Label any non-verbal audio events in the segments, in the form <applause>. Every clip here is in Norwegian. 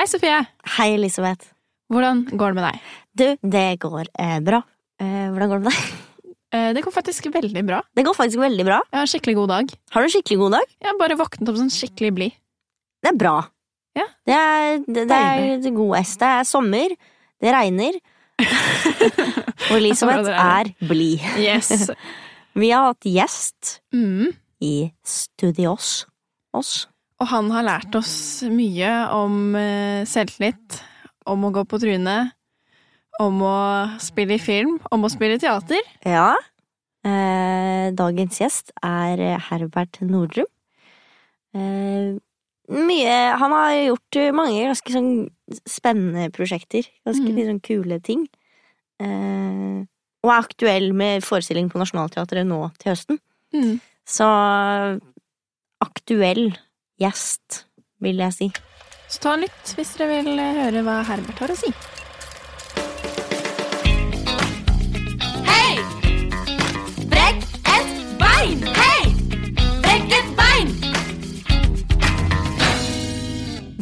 Hei, Sofie. Hei, Elisabeth. Hvordan går det med deg? Du, det går eh, bra. Eh, hvordan går det med deg? Eh, Det går faktisk veldig bra. Det går faktisk veldig bra. Jeg har en skikkelig god dag. Har du en skikkelig god dag? Jeg har bare våknet opp sånn skikkelig blid. Det er bra. Ja. Det er, det, det er god S. Det er sommer, det regner. <laughs> Og Elisabeth er blid. Yes. <laughs> Vi har hatt gjest Mm. i studios. Oss. Og han har lært oss mye om eh, selvtillit, om å gå på trynet, om å spille i film, om å spille i teater. Ja. Eh, dagens gjest er Herbert Nordrum. Eh, mye Han har gjort mange ganske sånn spennende prosjekter. Ganske Mm. sånn kule ting. Eh, og er aktuell med forestilling på Nationaltheatret nå til høsten. Mm. Så aktuell gjest, vil jeg si. Så ta en lytt hvis dere vil eh, høre hva Herbert har å si. Hei! Brekk et bein! Hei! Brekk et bein!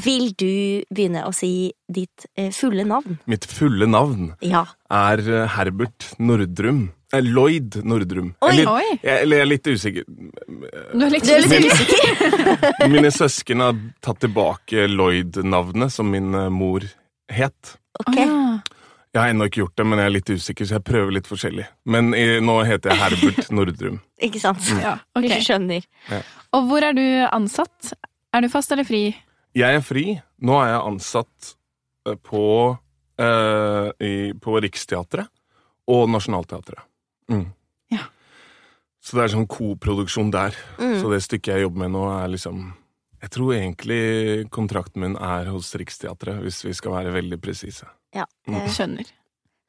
Vil du begynne å si ditt eh, fulle navn? Mitt fulle navn Ja. er eh, Herbert Nordrum. Eh, Lloyd Nordrum. Oi, eller, oi. jeg, eller jeg er litt usikker. Du er litt, Du er litt Min- usikker? <laughs> Mine søsken har tatt tilbake Lloyd-navnet som min eh, mor het. Ok. Ah. Jeg har ennå ikke gjort det, men jeg er litt usikker, så jeg prøver litt forskjellig. Men i, nå heter jeg Herbert <laughs> Nordrum. Ikke sant? Ja, okay. ok. du skjønner. Og hvor er du ansatt? Er du fast eller fri? Jeg er fri. Nå er jeg ansatt eh, på, eh, i, på Riksteatret og Nationaltheatret. Mm. Ja. Så det er sånn koproduksjon der. Mm. Så det stykket jeg jobber med nå, er liksom Jeg tror egentlig kontrakten min er hos Riksteatret, hvis vi skal være veldig presise. Ja, Mm. Skjønner.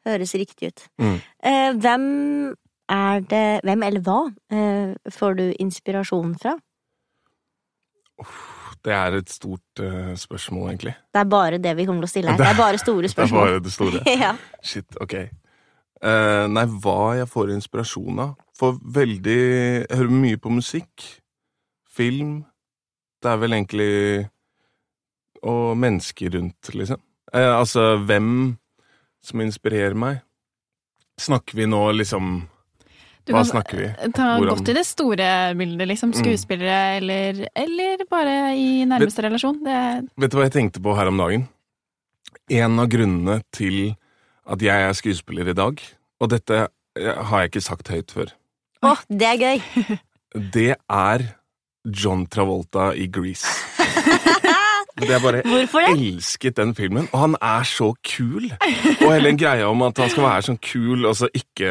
høres riktig ut. Mm. Eh, hvem er det Hvem eller hva eh, får du inspirasjon fra? Det er et stort uh, spørsmål, egentlig. Det er bare det vi kommer til å stille her. Det er bare store <laughs> Det er spørsmål. bare det store. <laughs> ja. Shit, ok. Eh, nei, hva jeg får inspirasjon av? For veldig Jeg hører mye på musikk. Film. Det er vel egentlig Og mennesker rundt, liksom. Eh, altså, hvem som inspirerer meg? Snakker vi nå liksom Du Hva snakker vi? ta Hvordan? godt i det store bildet, liksom. Mm. Skuespillere, eller, eller bare i nærmeste relasjon. Det, Vet du hva jeg tenkte på her om dagen? En av grunnene til at jeg er skuespiller i dag, og dette eh, har jeg ikke sagt høyt før, Å, det er gøy! <laughs> det er John Travolta i Grease. <laughs> Det er bare Hvorfor det? elsket den filmen, og han er så kul. Og hele den greia om at han skal være sånn kul, og så ikke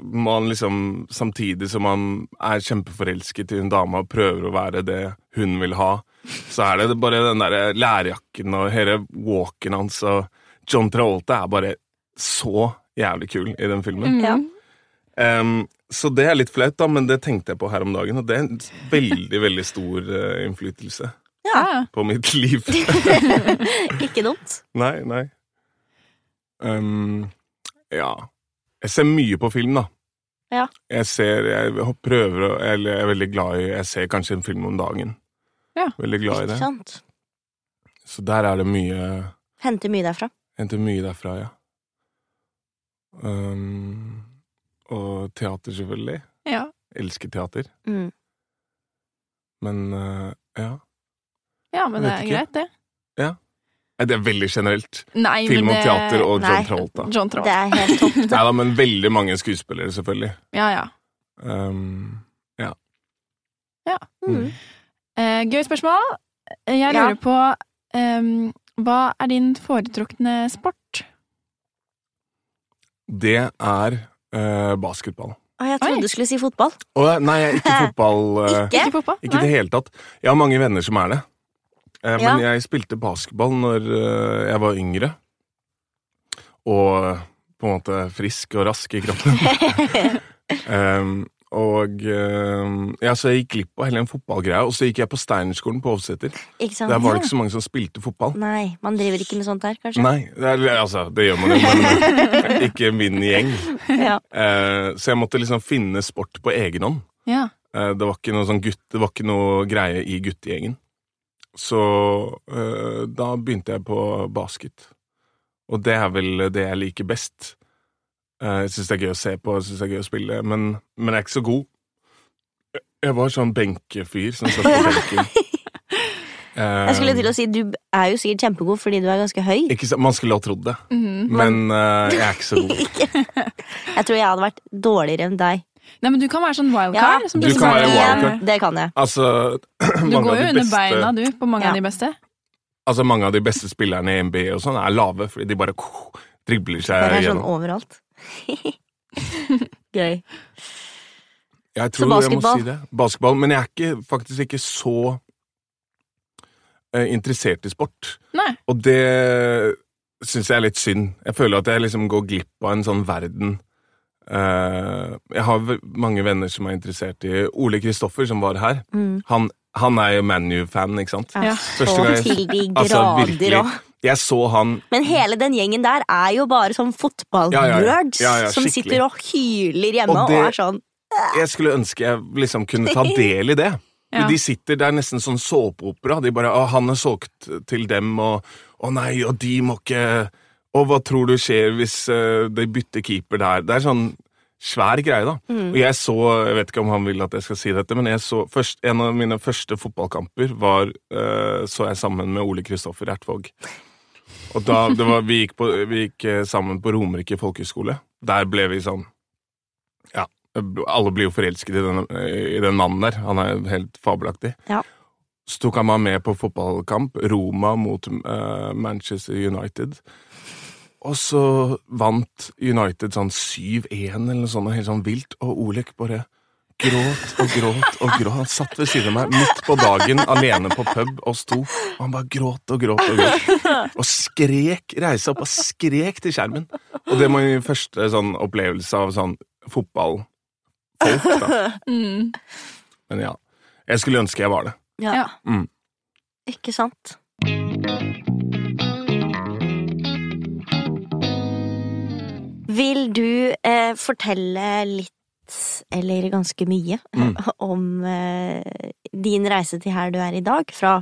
man liksom Samtidig som han er kjempeforelsket i en dame og prøver å være det hun vil ha, så er det bare den derre lærjakken og hele walken hans, og John Travolta er bare så jævlig kul i den filmen. mm. Ja. Um, så det er litt flaut, da, men det tenkte jeg på her om dagen, og det er en veldig, veldig stor uh, innflytelse Ja. på mitt liv. <laughs> Ikke dumt. nei, nei. Um, ja. Jeg ser mye på film, da. Ja. Jeg ser Jeg prøver å Eller jeg er veldig glad i Jeg ser kanskje en film om dagen. Ja. Veldig glad i det. sant? Så der er det mye Henter mye derfra. Henter mye derfra, ja. Um, og teater, selvfølgelig. ja. Elsker teater. Mm. Men uh, ja. Ja, men det er ikke. greit, det. Nei, Det er veldig generelt. Nei, Film men og det, teater og Nei. John Travolta. John Det er helt topp. <laughs> Nei da, men veldig mange skuespillere, selvfølgelig. Ja, ja. Um, Mm. Uh, gøy spørsmål. Jeg Ja. lurer på um, Hva er din foretrukne sport? Det er uh, basketball. Ah, jeg trodde Oi. du skulle si fotball. Oh, nei, ikke fotball. Uh, <laughs> Ikke? Ikke fotball? Ikke i det hele tatt. Jeg har mange venner som er det. Eh, Ja. Men jeg spilte basketball når jeg var yngre. Og på en måte frisk og rask i kroppen. um, <laughs> <laughs> og eh, ja, så jeg gikk glipp av hele den fotballgreia. Og så gikk jeg på Steinerskolen på Hovseter. Der var det ikke så mange som spilte fotball. Nei, man driver ikke med sånt der, kanskje? Nei, det er, altså, det gjør man jo, men <laughs> ikke min gjeng. Ja. Eh, så jeg måtte liksom finne sport på egen hånd. Ja. Eh, det var ikke noe sånn gutt, det var ikke noe greie i guttegjengen. Så eh, da begynte jeg på basket. Og det er vel det jeg liker best. Eh, jeg syns det er gøy å se på, jeg synes det er gøy å spille, men, men jeg er ikke så god. Jeg var sånn benkefyr som satt på <laughs> benken. <laughs> Jeg skulle til å si, Du er jo sikkert kjempegod fordi du er ganske høy. Ikke så, man skulle ha trodd det, Mhm. men uh, jeg er ikke så god. <laughs> Jeg tror jeg hadde vært dårligere enn deg. Nei, men du kan være sånn Ja, wildcard. som Du du kan være wildcard. Det kan jeg. Altså, <clears throat> Du går jo under beste- beina, du, på mange Ja. av de beste. Altså, mange av de beste spillerne i NBA og sånn er lave, fordi de bare <sniffs> dribler seg gjennom. Det er sånn gjennom. overalt. <laughs> Gøy. Jeg Så tror jeg må basketball? si det. Basketball. Men jeg er ikke, faktisk ikke så eh, interessert i sport. Nei. Og det syns jeg er litt synd. Jeg føler at jeg liksom går glipp av en sånn verden. Eh, jeg har mange venner som er interessert i Ole Kristoffer, som var her. Mm. Han, han er jo ManU-fan, ikke sant? Ja, Ja. Første gang til de <laughs> Altså, grader òg. Altså, Jeg så han Men hele den gjengen der er jo bare sånn fotballnerds Ja, ja, ja. Ja, ja, som sitter og hyler hjemme Og og, er sånn Jeg skulle ønske jeg liksom kunne ta <laughs> del i det. Ja. De sitter der nesten sånn såpeopera. De bare 'Å, han er solgt til dem', og 'Å nei, og de må ikke Og hva tror du skjer hvis uh, de bytter keeper der? Det er sånn svær greie, da. Og jeg så Jeg vet ikke om han vil at jeg skal si dette, men jeg så først, en av mine første fotballkamper var uh, så jeg sammen med Ole Kristoffer Ertvåg. Og da, det var, vi, gikk på, vi gikk eh, sammen på Romerike folkehøgskole. Der ble vi sånn Ja, alle blir jo forelsket i den, i den mannen der. Han er jo helt fabelaktig. Ja. Så tok han meg med på fotballkamp. Roma mot uh, Manchester United. Og så vant United sånn 7-1 eller noe sånt, helt sånn vilt. Og Olek bare gråt og gråt og gråt. Han satt ved siden av meg midt på dagen alene på pub og sto. Og han bare gråt og gråt og gråt. Og skrek, reiste opp og skrek til skjermen. Og det var min første sånn opplevelse av sånn fotballfolk, da. Mm. Men ja. Jeg skulle ønske jeg var det. Ja. Ja. Mm. Ikke sant? Vil du eh, fortelle litt, eller ganske mye, Mm. <laughs> om eh, din reise til her du er i dag, fra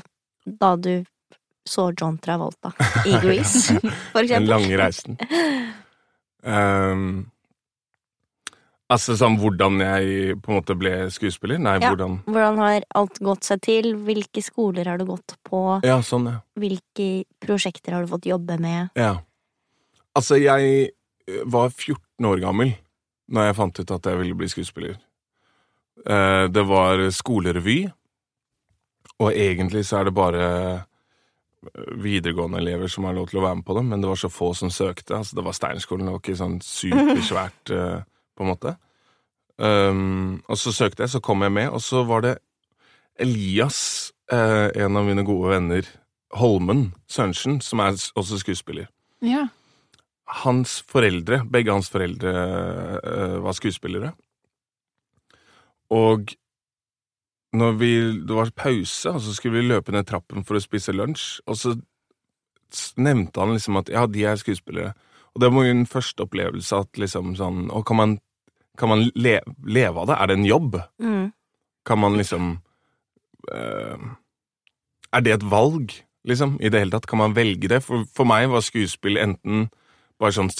da du så John Travolta i <laughs> Grease, for eksempel? Den lange reisen. Um, altså sånn hvordan jeg på en måte ble skuespiller? Nei, Ja. hvordan Hvordan har alt gått seg til? Hvilke skoler har du gått på? Ja, sånn, ja. Hvilke prosjekter har du fått jobbe med? ja. Altså, jeg var 14 år gammel når jeg fant ut at jeg ville bli skuespiller. Eh, det var skolerevy, og egentlig så er det bare eh, videregående elever som har lov til å være med på dem, men det var så få som søkte. Altså, det var Steinerskolen, det var ikke sånn supersvært, <laughs> eh, på en måte. Um, og så søkte jeg, så kom jeg med, og så var det Elias, eh, en av mine gode venner, Holmen Sørensen, som er også skuespiller. Ja. Hans foreldre, begge hans foreldre eh, var skuespillere. Og når vi, det var pause, og så skulle vi løpe ned trappen for å spise lunsj, og så nevnte han liksom at ja, de er skuespillere. Og det var min første opplevelse at liksom sånn Og kan man, kan man le, leve av det? Er det en jobb? Mm. Kan man liksom eh, Er det et valg, liksom, i det hele tatt? Kan man velge det? For, for meg var skuespill enten bare sånn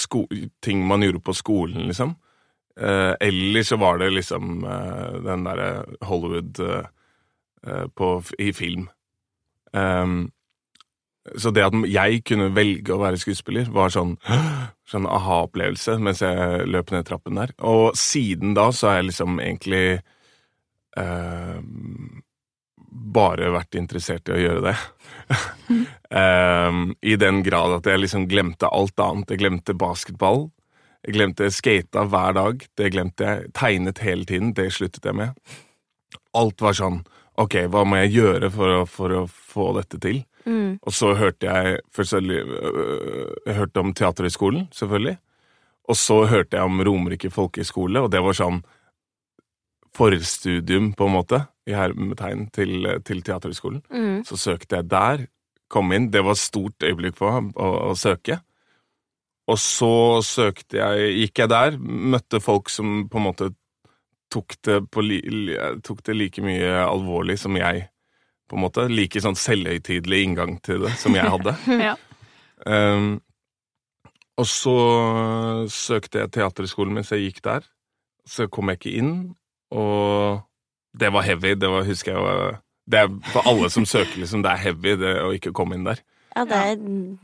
ting man gjorde på skolen, liksom. Eh, eller så var det liksom eh, den derre Hollywood eh, eh, på, i film. Um, så det at jeg kunne velge å være skuespiller, var sånn, <gasps> sånn aha-opplevelse mens jeg løp ned trappen der. Og siden da så har jeg liksom egentlig eh, bare vært interessert i å gjøre det. um, <laughs> I den grad at jeg liksom glemte alt annet. Jeg glemte basketball. Jeg glemte skata hver dag. Det glemte jeg. Tegnet hele tiden. Det sluttet jeg med. Alt var sånn Ok, hva må jeg gjøre for å, for å få dette til? Mm. Og så hørte jeg først øh, Jeg hørte om Teaterhøgskolen, selvfølgelig. Og så hørte jeg om Romerike folkehøgskole, og det var sånn forstudium, på en måte, i hermetegn, til, til Teaterhøgskolen. Mm. Så søkte jeg der, kom inn. Det var et stort øyeblikk på å, å søke. Og så søkte jeg, gikk jeg der, møtte folk som på en måte tok det, li, tok det like mye alvorlig som jeg på en måte. Like sånn selvhøytidelig inngang til det som jeg hadde. <laughs> Ja. Um, og så søkte jeg teaterskolen mens jeg gikk der. Så kom jeg ikke inn, og det var heavy. Det var, husker jeg var det er For alle som søker, liksom, det er heavy det å ikke komme inn der. Ja, det er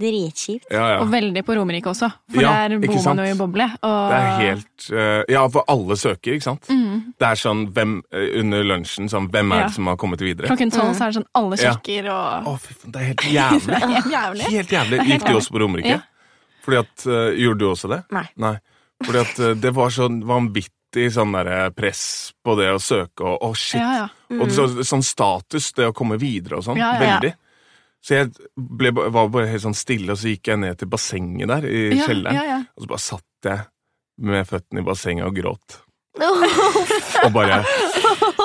dritkjipt. Ja, ja. Og veldig på Romerike også, for Ja, der bor man jo i boble. Og... Det er helt uh, Ja, for alle søker, ikke sant? Mm. Det er sånn hvem, eh, under lunsjen sånn Hvem er Ja. det som har kommet videre? Klokken tolv så er det sånn alle Ja. og Å, fy faen, det er helt jævlig. <laughs> Helt jævlig. Helt jævlig. helt Gikk du også på Romerike? Ja. Fordi at uh, Gjorde du også det? Nei. Fordi at uh, det var sånn vanvittig sånn der press på det å søke og Å, shit. Ja, ja. Og så, sånn status, det å komme videre og sånn. Ja. Veldig. Så jeg ble, var bare helt sånn stille, og så gikk jeg ned til bassenget der i kjelleren. Og så bare satt jeg med føttene i bassenget og gråt. <laughs> Og bare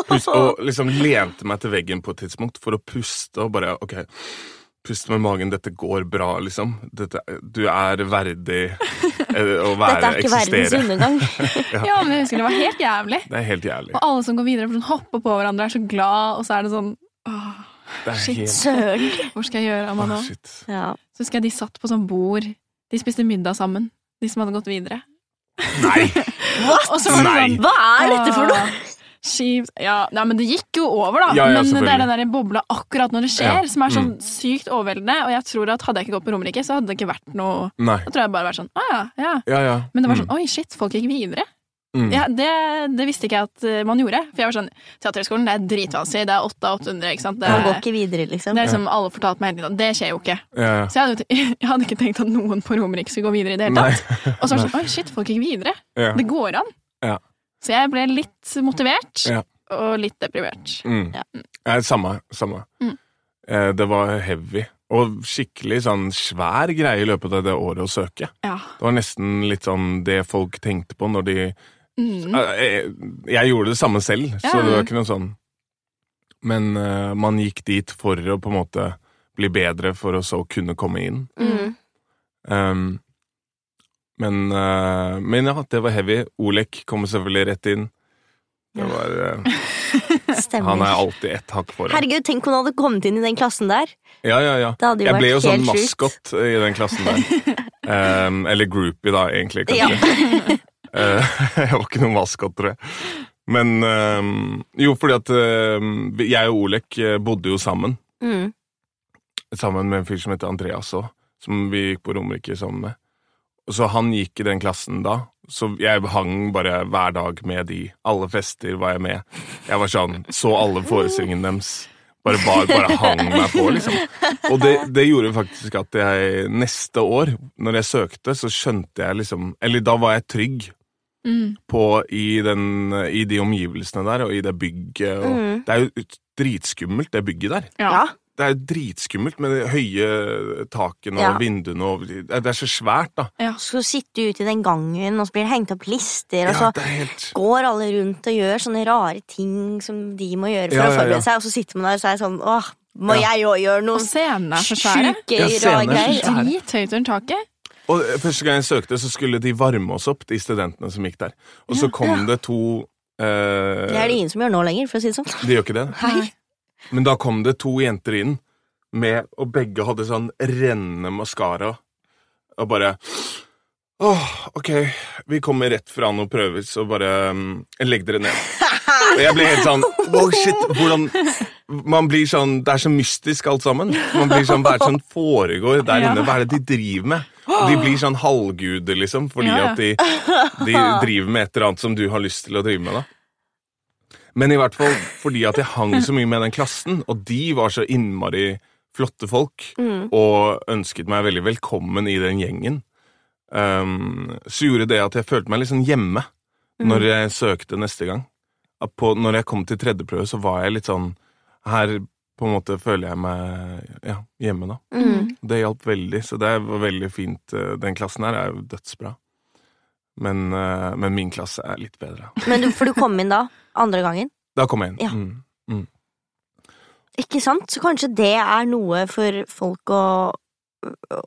pust, Og liksom lente meg til veggen på et tidspunkt for å puste og bare Ok, pust med magen, dette går bra, liksom. Dette, du er verdig eh, å være, Dette er ikke verdens undergang. <laughs> ja, men jeg husker det var helt jævlig. Det er helt jævlig. Og alle som går videre, sånn hopper på hverandre, er så glad, og så er det sånn åh, Det shit. helt Søren. Hvor skal jeg gjøre av meg nå? Ja. Så husker jeg de satt på sånn bord. De spiste middag sammen, de som hadde gått videre. Nei! <laughs> What? Sånn, Nei. Hva er dette for noe? Kjipt. Ja, nei, men det gikk jo over, da. Ja, ja, men det er den der bobla akkurat når det skjer, Ja. som er sånn Mm. sykt overveldende. Og jeg tror at hadde jeg ikke gått på Romerike, så hadde det ikke vært noe Nei. Da tror jeg bare vært sånn ah, ja, ja. Ja, ja. Men det var Mm. sånn Oi, shit, folk gikk videre. Mm. Ja, det, det visste ikke jeg at eh, man gjorde. For jeg var sånn Teaterhøgskolen, det er dritvanskelig. Det er 8 av 800, ikke sant. Det, Man går ikke videre, liksom. det er liksom alle fortalte meg hele tiden. Det skjer jo ikke. Ja, ja. Så jeg hadde, <laughs> jeg hadde ikke tenkt at noen på Romerike skulle gå videre i det hele tatt. Og så var det sånn <laughs> Oi, shit, folk gikk videre. Ja. Det går an. Så jeg ble litt motivert. Ja. Og litt deprimert. Mm. Ja. Ja, samme. samme. Mm. Eh, det var heavy. Og skikkelig sånn svær greie i løpet av det året å søke. Ja. Det var nesten litt sånn det folk tenkte på når de Mm. Eh, Jeg, jeg gjorde det samme selv, så det var ikke noe sånn Men uh, man gikk dit for å på en måte bli bedre, for å så kunne komme inn. Mm. Um, men, uh, men ja, det var heavy. Olek kommer selvfølgelig rett inn. Det var, <laughs> uh, han er alltid ett hakk foran. Herregud, tenk om han hadde kommet inn i den klassen der. Ja, ja, ja. Det hadde jo Jeg ble jo sånn maskot i den klassen der. <laughs> Um, eller groupie, da, egentlig. kanskje. <laughs> Eh, jeg var ikke noen maskot, tror jeg. Men um, jo, fordi at uh, jeg og Olek bodde jo sammen. Mm. Sammen med en fyr som heter Andreas òg, som vi gikk på Romerike sammen med. Så han gikk i den klassen da, så jeg hang bare hver dag med de. Alle fester var jeg med. Jeg var sånn, så alle forestillingene deres. Bare, bare, bare hang meg på, liksom. Og det, det gjorde faktisk at jeg neste år, når jeg søkte, så skjønte jeg liksom Eller da var jeg trygg Mm. på i, den, i de omgivelsene der, og i det bygget. Og, Mm. Det er jo dritskummelt, det bygget der. Ja. Ja. Det er dritskummelt med de høye takene Ja. og vinduene og Det er så svært, da. Så sitter du ute i den gangen, og så blir det hengt opp lister, og Ja, så helt går alle rundt og gjør sånne rare ting som de må gjøre for Ja, å ja, ja. forberede seg, og så sitter man der og så er sånn åh, må Ja. jeg òg gjøre Og noe scenene er så svære. sjuke, Ja, rare er så greier? Drithøyt under taket. Og eh, første gang jeg søkte, så skulle de varme oss opp, de studentene som gikk der. Og så kom det to Uh, Det er det ingen som gjør nå lenger, for å si det sånn. De gjør ikke det? Hei. Men da kom det to jenter inn, med, og begge hadde sånn rennende maskara, og bare Åh, ok, vi kommer rett fra noen prøver, så bare um, legg dere ned. Og jeg ble helt sånn Wow, shit, hvordan Man blir sånn Det er så mystisk alt sammen. Man blir sånn Hva er det som foregår der inne? Hva er det de driver med? Og de blir sånn halvguder, liksom, fordi at de, de driver med et eller annet som du har lyst til å drive med, da. Men i hvert fall fordi at jeg hang så mye med den klassen, og de var så innmari flotte folk, Mm. og ønsket meg veldig velkommen i den gjengen, um, så gjorde det at jeg følte meg litt sånn hjemme når jeg søkte neste gang. At på, når jeg kom til tredjeprøve, så var jeg litt sånn Her på en måte føler jeg meg ja, hjemme, da. Mm. Det hjalp veldig, så det var veldig fint. eh, Den klassen her er jo dødsbra. Men, eh, men min klasse er litt bedre. Men du, for du kom inn da, andre gangen? Da kom jeg inn. Ja. Mm. Ikke sant? Så kanskje det er noe for folk å,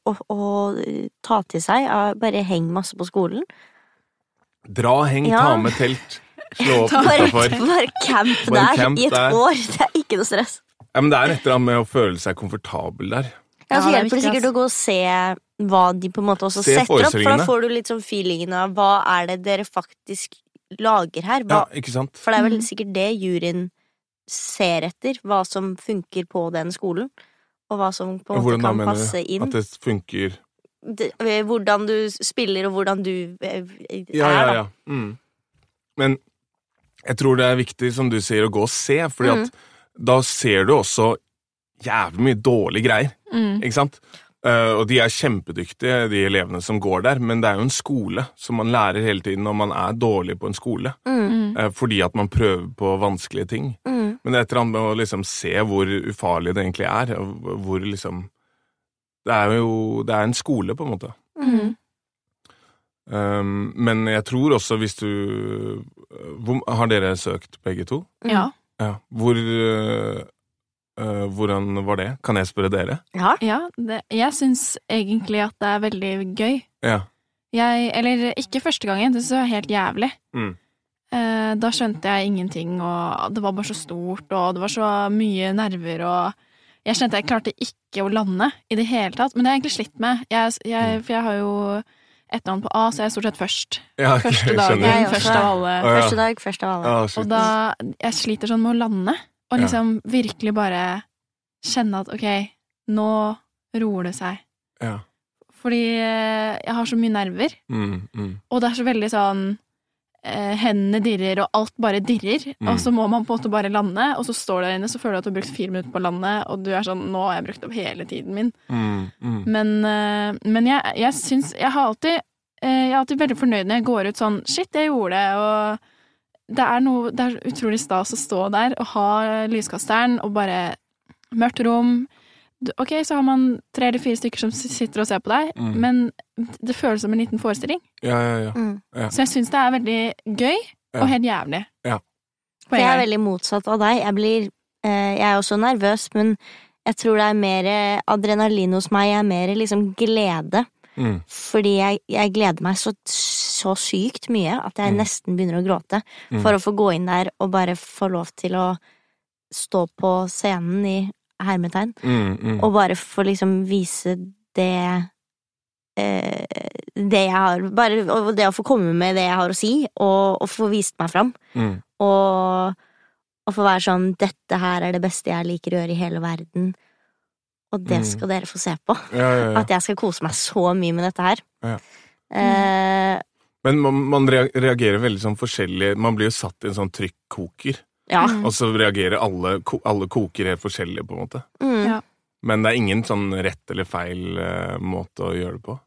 å, å ta til seg. Bare heng masse på skolen. Dra, heng, Ja. ta med telt. Slå <laughs> opp utafor. <laughs> bare camp Bare der camp i et der. år. Det er ikke noe stress. Ja, men det er et eller annet med å føle seg komfortabel der. Ja, så er hjelper det sikkert å gå og se hva de på en måte også Se setter opp, for da får du litt sånn feelingen av hva er det dere faktisk lager her. Ja, ikke sant? For det er vel Mm. sikkert det juryen ser etter, hva som funker på den skolen. Og hva som på en måte hvordan da kan mener passe du? inn. At det funker Det- eh, Hvordan du spiller, og hvordan du er er, Ja, ja, ja. Mm. Men jeg tror det er viktig, som du sier, å gå og se, fordi Mm. at da ser du også jævlig mye dårlige greier, Mm. ikke sant? Eh, og de er kjempedyktige, de elevene som går der, men det er jo en skole, så man lærer hele tiden når man er dårlig på en skole, Mm, eh, fordi at man prøver på vanskelige ting. mm, Men det er et eller annet med å liksom se hvor ufarlig det egentlig er, og hvor liksom Det er jo det er en skole, på en måte. mm. Um, men jeg tror også hvis du hvor, Har dere søkt begge to? Ja. Ja. Hvor uh, Hvordan var det? Kan jeg spørre dere? Ja. ja det, jeg syns egentlig at det er veldig gøy. Ja. Jeg, eller ikke første gangen, det var helt jævlig. Mm. Uh, da skjønte jeg ingenting, og det var bare så stort, og det var så mye nerver, og jeg kjente jeg klarte ikke å lande i det hele tatt. Men det har jeg egentlig slitt med, jeg, jeg, for jeg har jo etternavn på A, så jeg er stort sett først. ja <laughs> okay, Første jeg dagen. Først av alle. Første dag, først av alle. Ja, Og da Jeg sliter sånn med å lande, og Ja. liksom virkelig bare kjenne at ok, nå roer det seg. Ja. Fordi eh, jeg har så mye nerver, Mm, mm. og det er så veldig sånn eh, Hendene dirrer, og alt bare dirrer. Mm. Og så må man på en måte bare lande, og så står du der inne, så føler du at du har brukt fire minutter på å lande, og du er sånn Nå har jeg brukt opp hele tiden min. Mm, mm. Men, eh, men jeg, jeg syns Jeg har alltid eh, Jeg er alltid veldig fornøyd når jeg går ut sånn Shit, jeg gjorde det, og det er noe Det er utrolig stas å stå der og ha lyskasteren og bare Mørkt rom. Ok, så har man tre eller fire stykker som sitter og ser på deg, Mm. men det føles som en liten forestilling. Ja, ja, ja. Mm. Så jeg syns det er veldig gøy og helt jævlig. Ja. For jeg er veldig motsatt av deg. Jeg blir eh, Jeg er også nervøs, men jeg tror det er mer adrenalin hos meg. Jeg er mer liksom glede. Mm. Fordi jeg, jeg gleder meg så, så sykt mye at jeg Mm. nesten begynner å gråte. Mm. For å få gå inn der og bare få lov til å stå på scenen i hermetegn. Mm. Og bare få liksom vise det eh, Det jeg har Bare det å få komme med det jeg har å si, og, og få vist meg fram. Mm. Og, og få være sånn 'Dette her er det beste jeg liker å gjøre i hele verden'. Og det Mm. skal dere få se på. Ja, ja, ja. At jeg skal kose meg så mye med dette her. Ja. Eh, Men man, man reagerer veldig sånn forskjellig Man blir jo satt i en sånn trykkoker, ja. Mm. og så reagerer alle, alle koker helt forskjellig, på en måte. Mm. Ja. Men det er ingen sånn rett eller feil uh, måte å gjøre det på.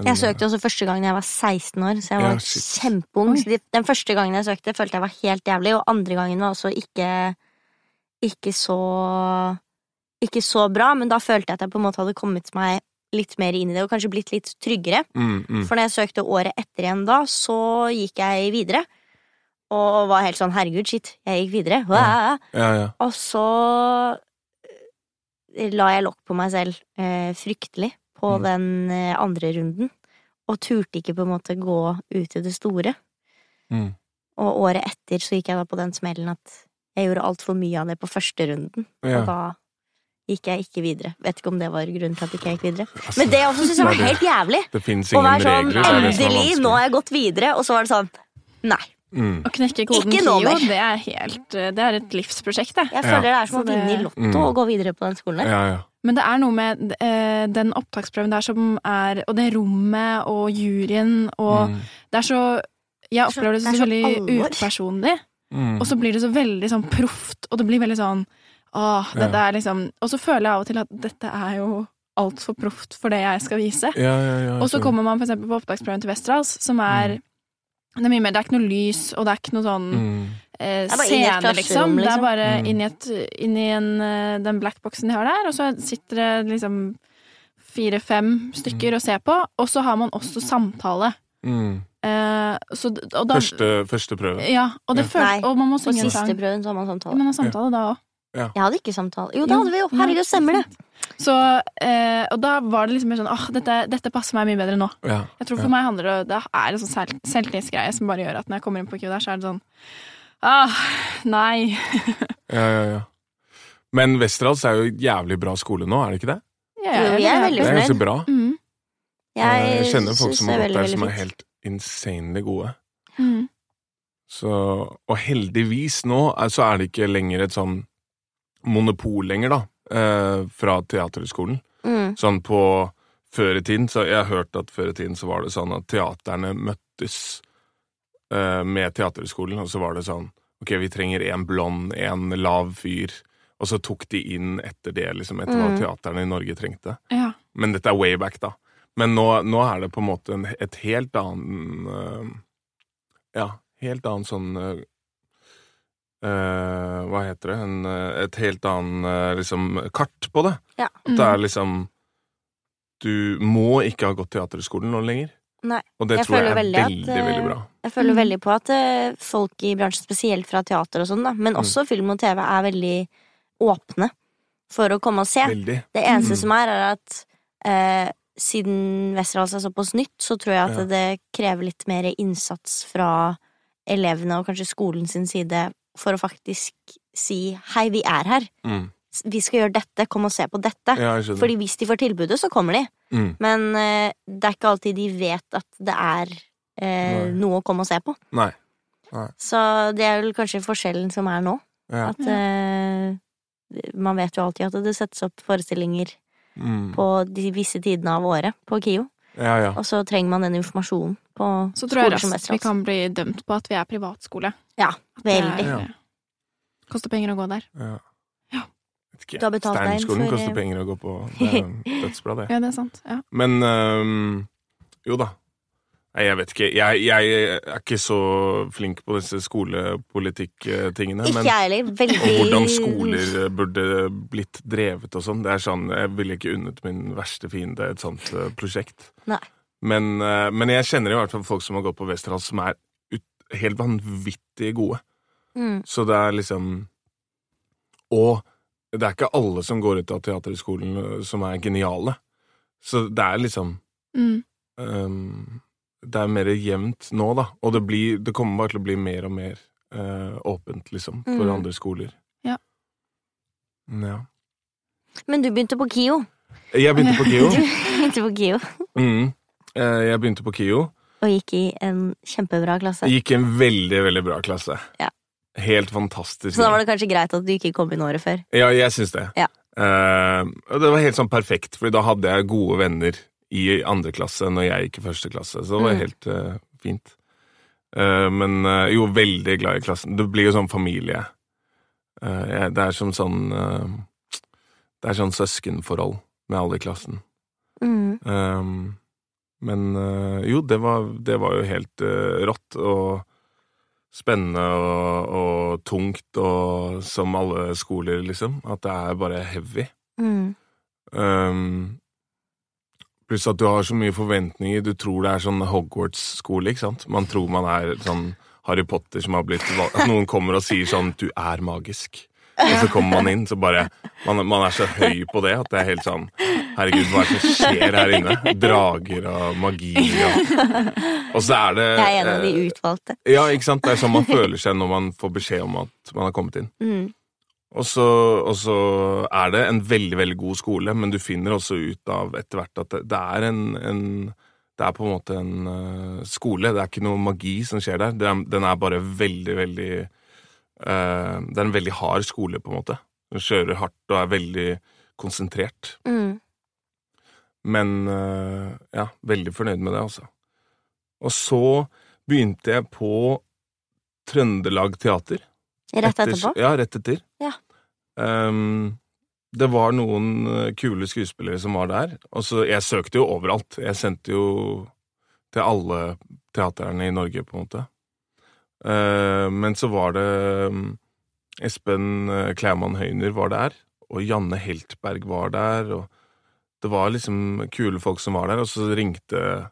Den, Jeg søkte også første gang jeg var 16 år, så jeg var ja, kjempeung. Så de, den første gangen jeg søkte, følte jeg var helt jævlig, og andre gangen var også ikke ikke så ikke så bra, men da følte jeg at jeg på en måte hadde kommet meg litt mer inn i det, og kanskje blitt litt tryggere. mm, mm. For når jeg søkte året etter igjen da, så gikk jeg videre. Og var helt sånn herregud, shit, jeg gikk videre. Ja. Ja, ja. Og så eh, la jeg lokk på meg selv eh, fryktelig på Mm. den eh, andre runden. Og turte ikke på en måte gå ut i det store. Mm. Og året etter så gikk jeg da på den smellen at jeg gjorde altfor mye av det på første runden. Og da gikk jeg ikke videre. Vet ikke om det var grunnen til at ikke jeg gikk videre. Altså, Men det også synes jeg var det- helt jævlig. Det fins Å ingen være sånn regler. er er endelig, nå har jeg gått videre, og så var det sånn nei. Mm. Å knekke koden Ikke KIO, det er helt Det er et livsprosjekt, det. Jeg Ja. føler det er som å vinne i Lotto Mm. og gå videre på den skolen der. Ja, ja. Men det er noe med eh, den opptaksprøven der som er Og det rommet og juryen og Mm. Det er så Jeg Det er så- opplever det det så veldig upersonlig, Mm. og så blir det så veldig sånn proft, og det blir veldig sånn Åh, dette Ja. er liksom Og så føler jeg av og til at dette er jo altfor proft for det jeg skal vise. ja, ja, ja, Og så kommer man for eksempel på opptaksprøven til Westerdals, som er Det er mye mer, det er ikke noe lys, og det er ikke noe sånn mm. eh, Det er bare inn i et scene, liksom. Det er liksom. bare Mm. inn i, et, inn i en, eh, den blackboxen de har der, og så sitter det liksom fire-fem stykker og ser på, og så har man også samtale. Mm. Eh, så, og da, Første, første prøve. Ja, og, det Ja. føl, og man må synge en sang. På siste prøven så har man samtale. Man har samtale da òg. Jeg hadde ikke samtale. Jo, da hadde vi jo. Herregud, stemmer det. Så, eh, og da var det liksom mer sånn åh, dette, dette passer meg mye bedre nå. Ja. Jeg tror ja. For meg handler det Det er en sånn selv, selvtillitsgreie som bare gjør at når jeg kommer inn på Q der, så er det sånn Ah, nei. Ja, ja, ja. Men Westerdals er jo jævlig bra skole nå, er det ikke det? Ja, Jo, vi er veldig Det er ganske fornøyd. bra. Mm. Jeg kjenner folk som har gått der som er helt insanely gode. Mm. Så, og heldigvis nå er, så er det ikke lenger et sånn monopol lenger, da, eh, fra Teaterhøgskolen. Mm. Sånn på før i tiden, så jeg har hørt at før i tiden så var det sånn at teaterne møttes eh, med Teaterhøgskolen, og så var det sånn Ok, vi trenger en blond, en lav fyr, og så tok de inn etter det, liksom, etter hva Mm. teaterne i Norge trengte. Ja. Men dette er way back, da. Men nå, nå er det på en måte en, et helt annen uh, Ja, helt annen sånn eh, eh, Hva heter det? En, eh, et helt annet eh, liksom kart på det. Ja. Mm. det er liksom Du må ikke ha gått teaterskolen nå lenger. Nei. Og det Jeg tror jeg er veldig veldig, at, veldig bra. Jeg føler Mm. veldig på at folk i bransjen, spesielt fra teater og sånn, da, men Mm. også film og TV, er veldig åpne for å komme og se. Veldig. Det eneste Mm. som er, er at uh, siden Westerdals er såpass nytt, så tror jeg at Ja. det krever litt mer innsats fra elevene og kanskje skolen sin side for å faktisk si hei, vi er her. Mm. Vi skal gjøre dette, kom og se på dette. Ja. Fordi hvis de får tilbudet, så kommer de. Mm. Men eh, det er ikke alltid de vet at det er eh, noe å komme og se på. Nei. Så det er vel kanskje forskjellen som er nå. Ja. At eh, man vet jo alltid at det settes opp forestillinger Mm. på de visse tidene av året på KIO. Ja, ja. Og så trenger man den informasjonen på Så tror jeg skoler som raskt vi kan bli dømt på at vi er privatskole. Ja, veldig. Ja. Koster penger å gå der. ja. Ja. Du har betalt deg inn Steinerskolen for, koster eh, penger å gå på. Det er <laughs> dødsbra, det. Ja, det er sant. Ja. Men um, jo da. Nei, jeg vet ikke. Jeg, jeg er ikke så flink på disse skolepolitikk-tingene. Ikke jeg heller. og hvordan skoler burde blitt drevet og sånn. Det er sånn, Jeg ville ikke unnet min verste fiende et sånt øh, prosjekt. Nei. Men, øh, men jeg kjenner i hvert fall folk som har gått på Westerdals som er ut, helt vanvittig gode. Mm. Så det er liksom Og det er ikke alle som går ut av Teaterhøgskolen øh, som er geniale. Så det er liksom Mm. Ehm, det er mer jevnt nå, da. Og det, blir, det kommer bare til å bli mer og mer eh, åpent, liksom, for Mm. andre skoler. Ja. ja. Men du begynte på KIO. Jeg begynte på KIO. <laughs> Du begynte på KIO Mm. Eh, jeg begynte på KIO. og gikk i en kjempebra klasse. Gikk i en veldig, veldig bra klasse. Ja. Helt fantastisk. Så da var det kanskje greit at du ikke kom inn året før. Ja, jeg syns det. Ja. Eh, og det var helt sånn perfekt, for da hadde jeg gode venner i andre klasse når jeg gikk i første klasse. Så det var Mm. helt uh, fint. Uh, men uh, jo, veldig glad i klassen. Det blir jo sånn familie. Jeg, det er som sånn Det er sånn søskenforhold med alle i klassen. Mm. Um, men jo, det var, det var jo helt rått og spennende og, og tungt, og som alle skoler, liksom. At det er bare heavy. Mm. Um, pluss at du har så mye forventninger. Du tror det er sånn Hogwarts-skole, ikke sant? Man tror man er sånn Harry Potter som har blitt valgt At noen kommer og sier sånn 'du er magisk'. Og så kommer man inn, så bare man, man er så høy på det at det er helt sånn Herregud, hva er det som skjer her inne? Drager og magi og Og så er det Jeg er en av de eh, utvalgte. Ja, ikke sant? Det er sånn man føler seg når man får beskjed om at man har kommet inn. Mm. Og så, og så er det en veldig, veldig god skole, men du finner også ut av etter hvert at det, er en, en Det er på en måte en uh, skole. Det er ikke noe magi som skjer der. Er, den er bare veldig, veldig uh, Det er en veldig hard skole, på en måte. Den kjører hardt og er veldig konsentrert. Mm. Men uh, ja, veldig fornøyd med det, altså. Og så begynte jeg på Trøndelag Teater. Rett Etter- etterpå? Ja, rett etter. Ja. Um, det var noen eh, kule skuespillere som var der. Og så, jeg søkte jo overalt. Jeg sendte jo til alle teaterne i Norge, på en måte. Uh, men så var det um, Espen eh, Klæman Høyner var der, og Janne Heltberg var der, og det var liksom kule folk som var der, og så ringte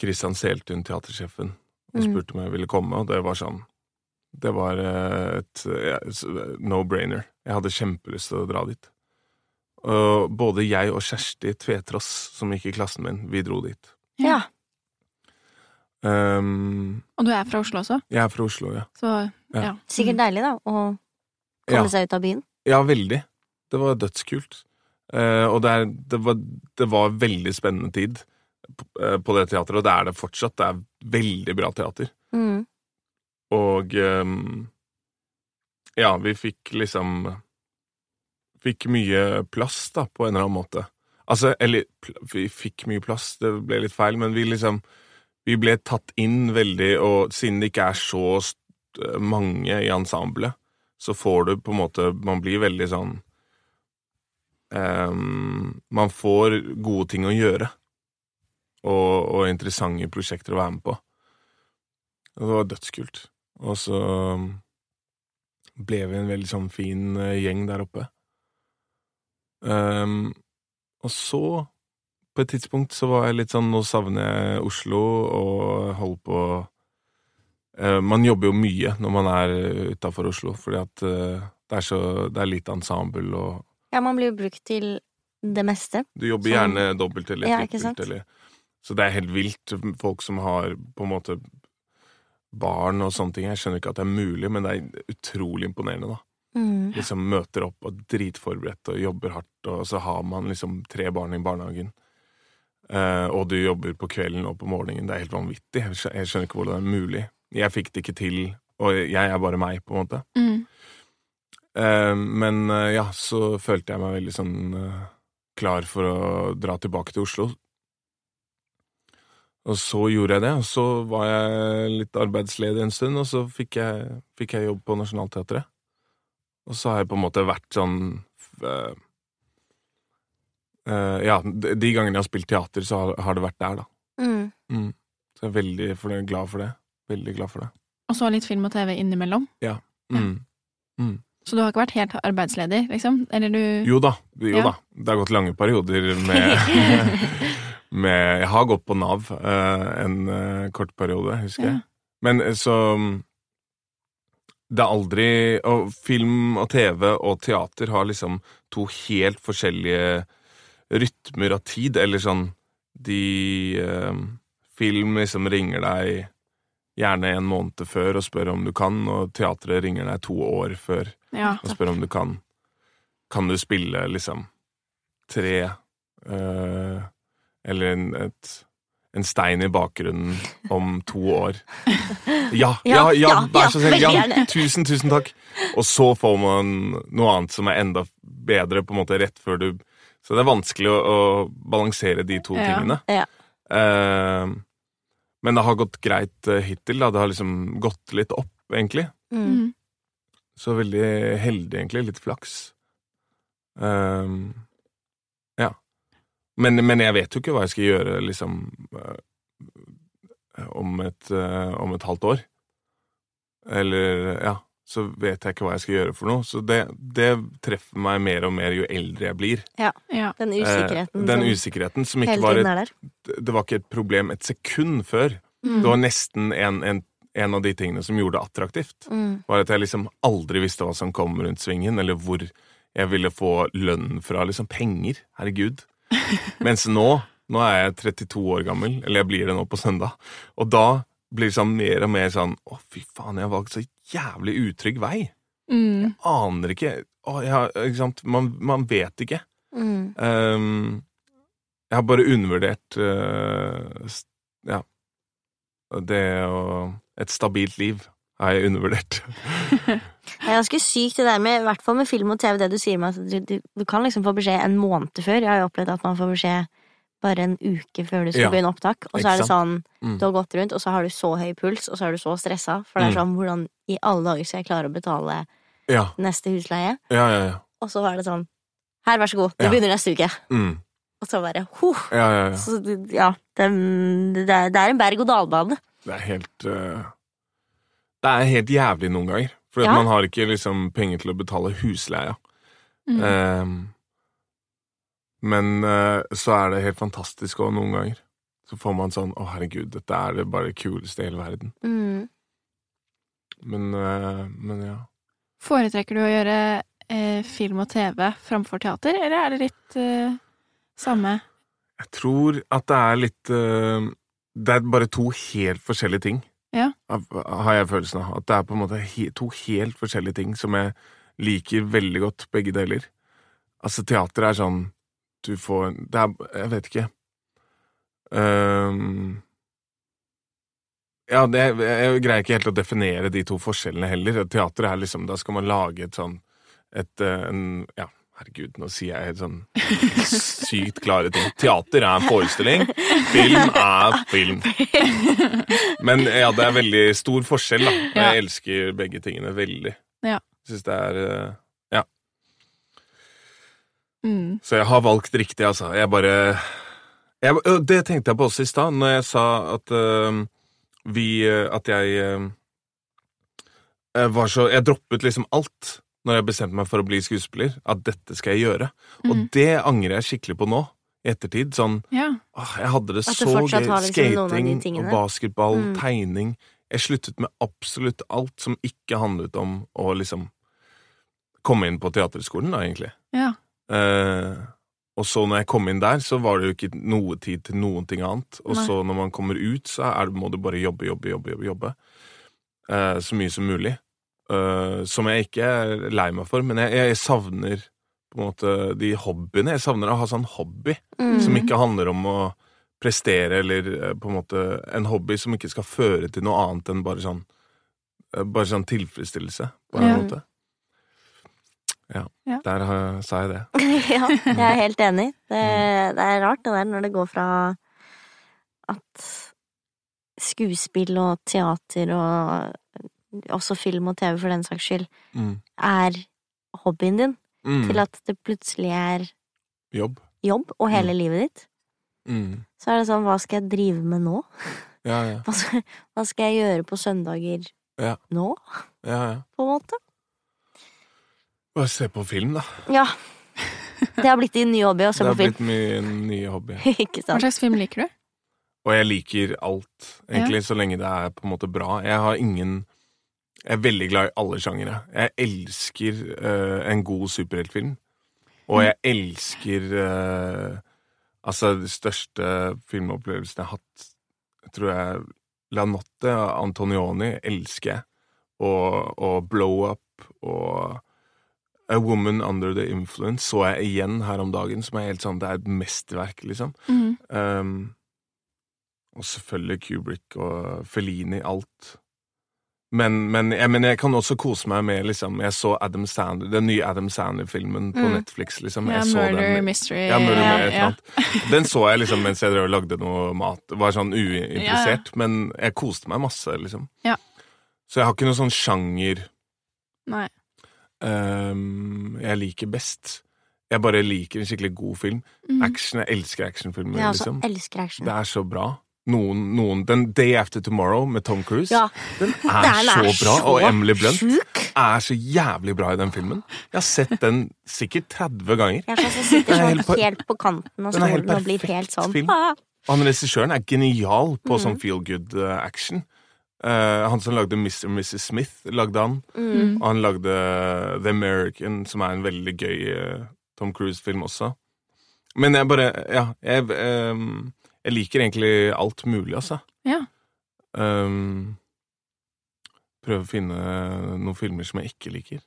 Christian Seltun, teatersjefen, og Mm. spurte om jeg ville komme, og det var sånn det var eh, et no-brainer. Jeg hadde kjempelyst til å dra dit. Og både jeg og Kjersti Tvetross, som gikk i klassen min, vi dro dit. Ja. Um, Og du er fra Oslo også, jeg er fra Oslo, ja. så Ja. ja. Sikkert deilig, da, å Ja. komme seg ut av byen. Ja, veldig. Det var dødskult. Uh, og det, er, det, var, det var veldig spennende tid på, uh, på det teatret, og det er det fortsatt. Det er veldig bra teater. Mm. Og ehm, ja, vi fikk liksom Fikk mye plass, da, på en eller annen måte. Altså, eller vi fikk mye plass, det ble litt feil, men vi liksom Vi ble tatt inn veldig, og siden det ikke er så mange i ensemblet, så får du på en måte Man blir veldig sånn um, Man får gode ting å gjøre. Og, og interessante prosjekter å være med på. Og det var dødskult. Og så um, ble vi en veldig sånn fin eh, gjeng der oppe. Um, og så, på et tidspunkt, så var jeg litt sånn Nå savner jeg Oslo og holder på uh, Man jobber jo mye når man er utafor Oslo, fordi at uh, det er så Det er lite ensemble, og Ja, man blir jo brukt til det meste. du jobber Sånn. gjerne dobbelt eller Ja, trippelt, sant? eller Så det er helt vilt. Folk som har på en måte barn og sånne ting. Jeg skjønner ikke at det er mulig, men det er utrolig imponerende, da. Mm. Liksom møter opp og dritforberedt og jobber hardt, og så har man liksom tre barn i barnehagen. Eh, og du jobber på kvelden og på morgenen. Det er helt vanvittig. Jeg skjønner ikke hvordan det er mulig. Jeg fikk det ikke til, og jeg er bare meg, på en måte. Mm. Eh, men eh, ja, så følte jeg meg veldig sånn eh, klar for å dra tilbake til Oslo. Og så gjorde jeg det, og så var jeg litt arbeidsledig en stund, og så fikk jeg, fikk jeg jobb på Nationaltheatret. Og så har jeg på en måte vært sånn øh, øh, Ja, de gangene jeg har spilt teater, så har, har det vært der, da. Mm. Mm. Så jeg er veldig fornøyd, glad for det. Veldig glad for det. Og så litt film og TV innimellom. Mm. Mm. Så du har ikke vært helt arbeidsledig, liksom? Eller du Jo da, jo Ja. da. Det har gått lange perioder med, <laughs> <laughs> med Jeg har gått på Nav eh, en eh, kort periode, husker jeg. Men eh, så Det er aldri Og film og TV og teater har liksom to helt forskjellige rytmer av tid, eller sånn De eh, Film liksom ringer deg gjerne en måned før og spør om du kan, og teatret ringer deg to år før Ja. og spør om du kan Kan du spille liksom tre eh, Eller en, et, en stein i bakgrunnen om to år. Ja, <laughs> ja, Ja, ja, ja, vær så snill. Ja, tusen, tusen takk. Og så får man noe annet som er enda bedre, på en måte rett før du Så det er vanskelig å, å balansere de to tingene. Ja. Eh, men det har gått greit eh, hittil. Da. Det har liksom gått litt opp, egentlig. Mm. Så veldig heldig, egentlig. Litt flaks. Um, ja. Men, men jeg vet jo ikke hva jeg skal gjøre, liksom eh, om, et, eh, om et halvt år. Eller Ja. Så vet jeg ikke hva jeg skal gjøre for noe. Så det, det treffer meg mer og mer jo eldre jeg blir. Ja. Den Eh, usikkerheten den som usikkerheten som ikke var et. Det var ikke et problem et sekund før. Mm. Det var nesten en, en, en av de tingene som gjorde det attraktivt. Mm. var at jeg liksom aldri visste hva som kom rundt svingen, eller hvor jeg ville få lønn fra. Liksom penger. Herregud. <laughs> Mens nå, nå er jeg 32 år gammel, eller jeg blir det nå på søndag, og da blir det sånn mer og mer sånn Å, fy faen, jeg har valgt så jævlig utrygg vei. Mm. Aner ikke Å, jeg har, ikke? Man, man vet ikke. Mm. Um, jeg har bare undervurdert uh, Ja. Det å Et stabilt liv har jeg undervurdert. <laughs> Det er ganske sykt det der med, i hvert fall med film og TV, det du sier med at du, du, du kan liksom få beskjed en måned før. Jeg har jo opplevd at man får beskjed bare en uke før du skal Ja. begynne opptak, og så er det sånn Mm. du har gått rundt, og så har du så høy puls, og så er du så stressa, for det er Mm. sånn hvordan i alle dager skal jeg klare å betale Ja, neste husleie? ja, ja. ja. Og så er det sånn her, vær så god, det begynner neste uke. Mm. Og så bare huh. Ja, ja, ja. Så ja, det, det, er, er en berg-og-dal-bane. Det er helt øh, Det er helt jævlig noen ganger. For Ja. man har ikke liksom penger til å betale husleia. Mm. Ehm, men øh, så er det helt fantastisk òg noen ganger. Så får man sånn Å, herregud, dette er det bare det kuleste i hele verden. Mm. Men, øh, men ja. Foretrekker du å gjøre eh, film og TV framfor teater, eller er det litt eh, samme? Jeg tror at det er litt eh, Det er bare to helt forskjellige ting. Ja. Har jeg følelsen av. At det er på en måte to helt forskjellige ting som jeg liker veldig godt begge deler. Altså, teater er sånn Du får Det er Jeg vet ikke. Um, ja, det, jeg greier ikke helt å definere de to forskjellene heller. Teater er liksom Da skal man lage et sånn et, eh, en, Ja, herregud, nå sier jeg helt sånn sykt klare ting. Teater er en forestilling. Film er film. Men ja, det er veldig stor forskjell, da. Ja. Jeg elsker begge tingene veldig. Ja. Syns det er Ja. Mm. Så jeg har valgt riktig, altså. Jeg bare jeg, Det tenkte jeg på også i stad, når jeg sa at uh, vi At jeg uh, var så Jeg droppet liksom alt når jeg bestemte meg for å bli skuespiller. At dette skal jeg gjøre. Og Mhm. det angrer jeg skikkelig på nå, i ettertid. Sånn Ja. åh, Jeg hadde det det så gøy. liksom Skating og basketball, Mm. tegning. Jeg sluttet med absolutt alt som ikke handlet om å liksom komme inn på teaterskolen, da, egentlig. ja. Eh, og så når jeg kom inn der, så var det jo ikke noe tid til noen ting annet. Og Nei. så når man kommer ut, så det, må du bare jobbe, jobbe, jobbe, jobbe, jobbe. Eh, så mye som mulig. Eh, som jeg ikke er lei meg for, men jeg, jeg savner på en måte de hobbyene. Jeg savner å ha sånn hobby Mm. som ikke handler om å prestere, eller eh, på en måte en hobby som ikke skal føre til noe annet enn bare sånn eh, Bare sånn tilfredsstillelse, på en Ja. måte. Ja, Ja. der uh, sa jeg det. <laughs> ja, jeg er helt enig. Det, det er rart det der når det går fra at skuespill og teater og også film og TV for den saks skyld Mm. er hobbyen din, Mm. til at det plutselig er Jobb. jobb og hele livet ditt. Mm. Så er det sånn, hva skal jeg drive med nå? Ja, ja. <laughs> Hva skal, hva skal jeg gjøre på søndager Ja. nå, ja, ja. <laughs> på en måte? Bare se på film, da. Ja. Det har blitt din nye hobby å se <laughs> det har blitt min nye hobby. Ikke Hva slags film liker du? Og jeg liker alt, egentlig, så lenge det er på en måte bra. Jeg har ingen Jeg er veldig glad i alle sjangere. Jeg elsker uh, en god superheltfilm. Og jeg elsker uh, Altså, de største filmopplevelsene jeg har hatt, tror jeg La Notte av Antonioni elsker jeg. Og, og Blow Up og A Woman Under The Influence så jeg igjen her om dagen, som er helt sånn Det er et mesterverk, liksom. Mm. Um, og selvfølgelig Kubrick og Fellini, alt. Men, men, jeg, men jeg kan også kose meg med liksom Jeg så Adam Sandler, den nye Adam Sandler-filmen på Mm. Netflix. liksom Ja, så Murder den, Mystery. ja, Murder ja, med ja. Den så jeg liksom mens jeg drev og lagde noe mat. Var sånn uinteressert. Men jeg koste meg masse, liksom. Ja. Så jeg har ikke noen sånn sjanger Nei. um, jeg liker best. Jeg bare liker en skikkelig god film. Mm. Action, Jeg elsker actionfilmer. Jeg liksom. elsker action. Det er så bra. Noen, noen Den Day After Tomorrow med Tom Cruise, Ja, den er den så bra. Og Emily Blunt syk. er så jævlig bra i den filmen. Jeg har sett den sikkert 30 ganger. Jeg er sånn sitter er sånn helt helt på kanten av er stolen og blir helt sånn film. Og han regissøren er genial på mm. sånn feel good uh, action. Uh, han som lagde Mr. og Mrs. Smith, lagde han. mm. Og han lagde The American, som er en veldig gøy uh, Tom Cruise-film også. Men jeg bare Ja, jeg, ehm, jeg liker egentlig alt mulig, altså. Ja. Um, prøve å finne noen filmer som jeg ikke liker.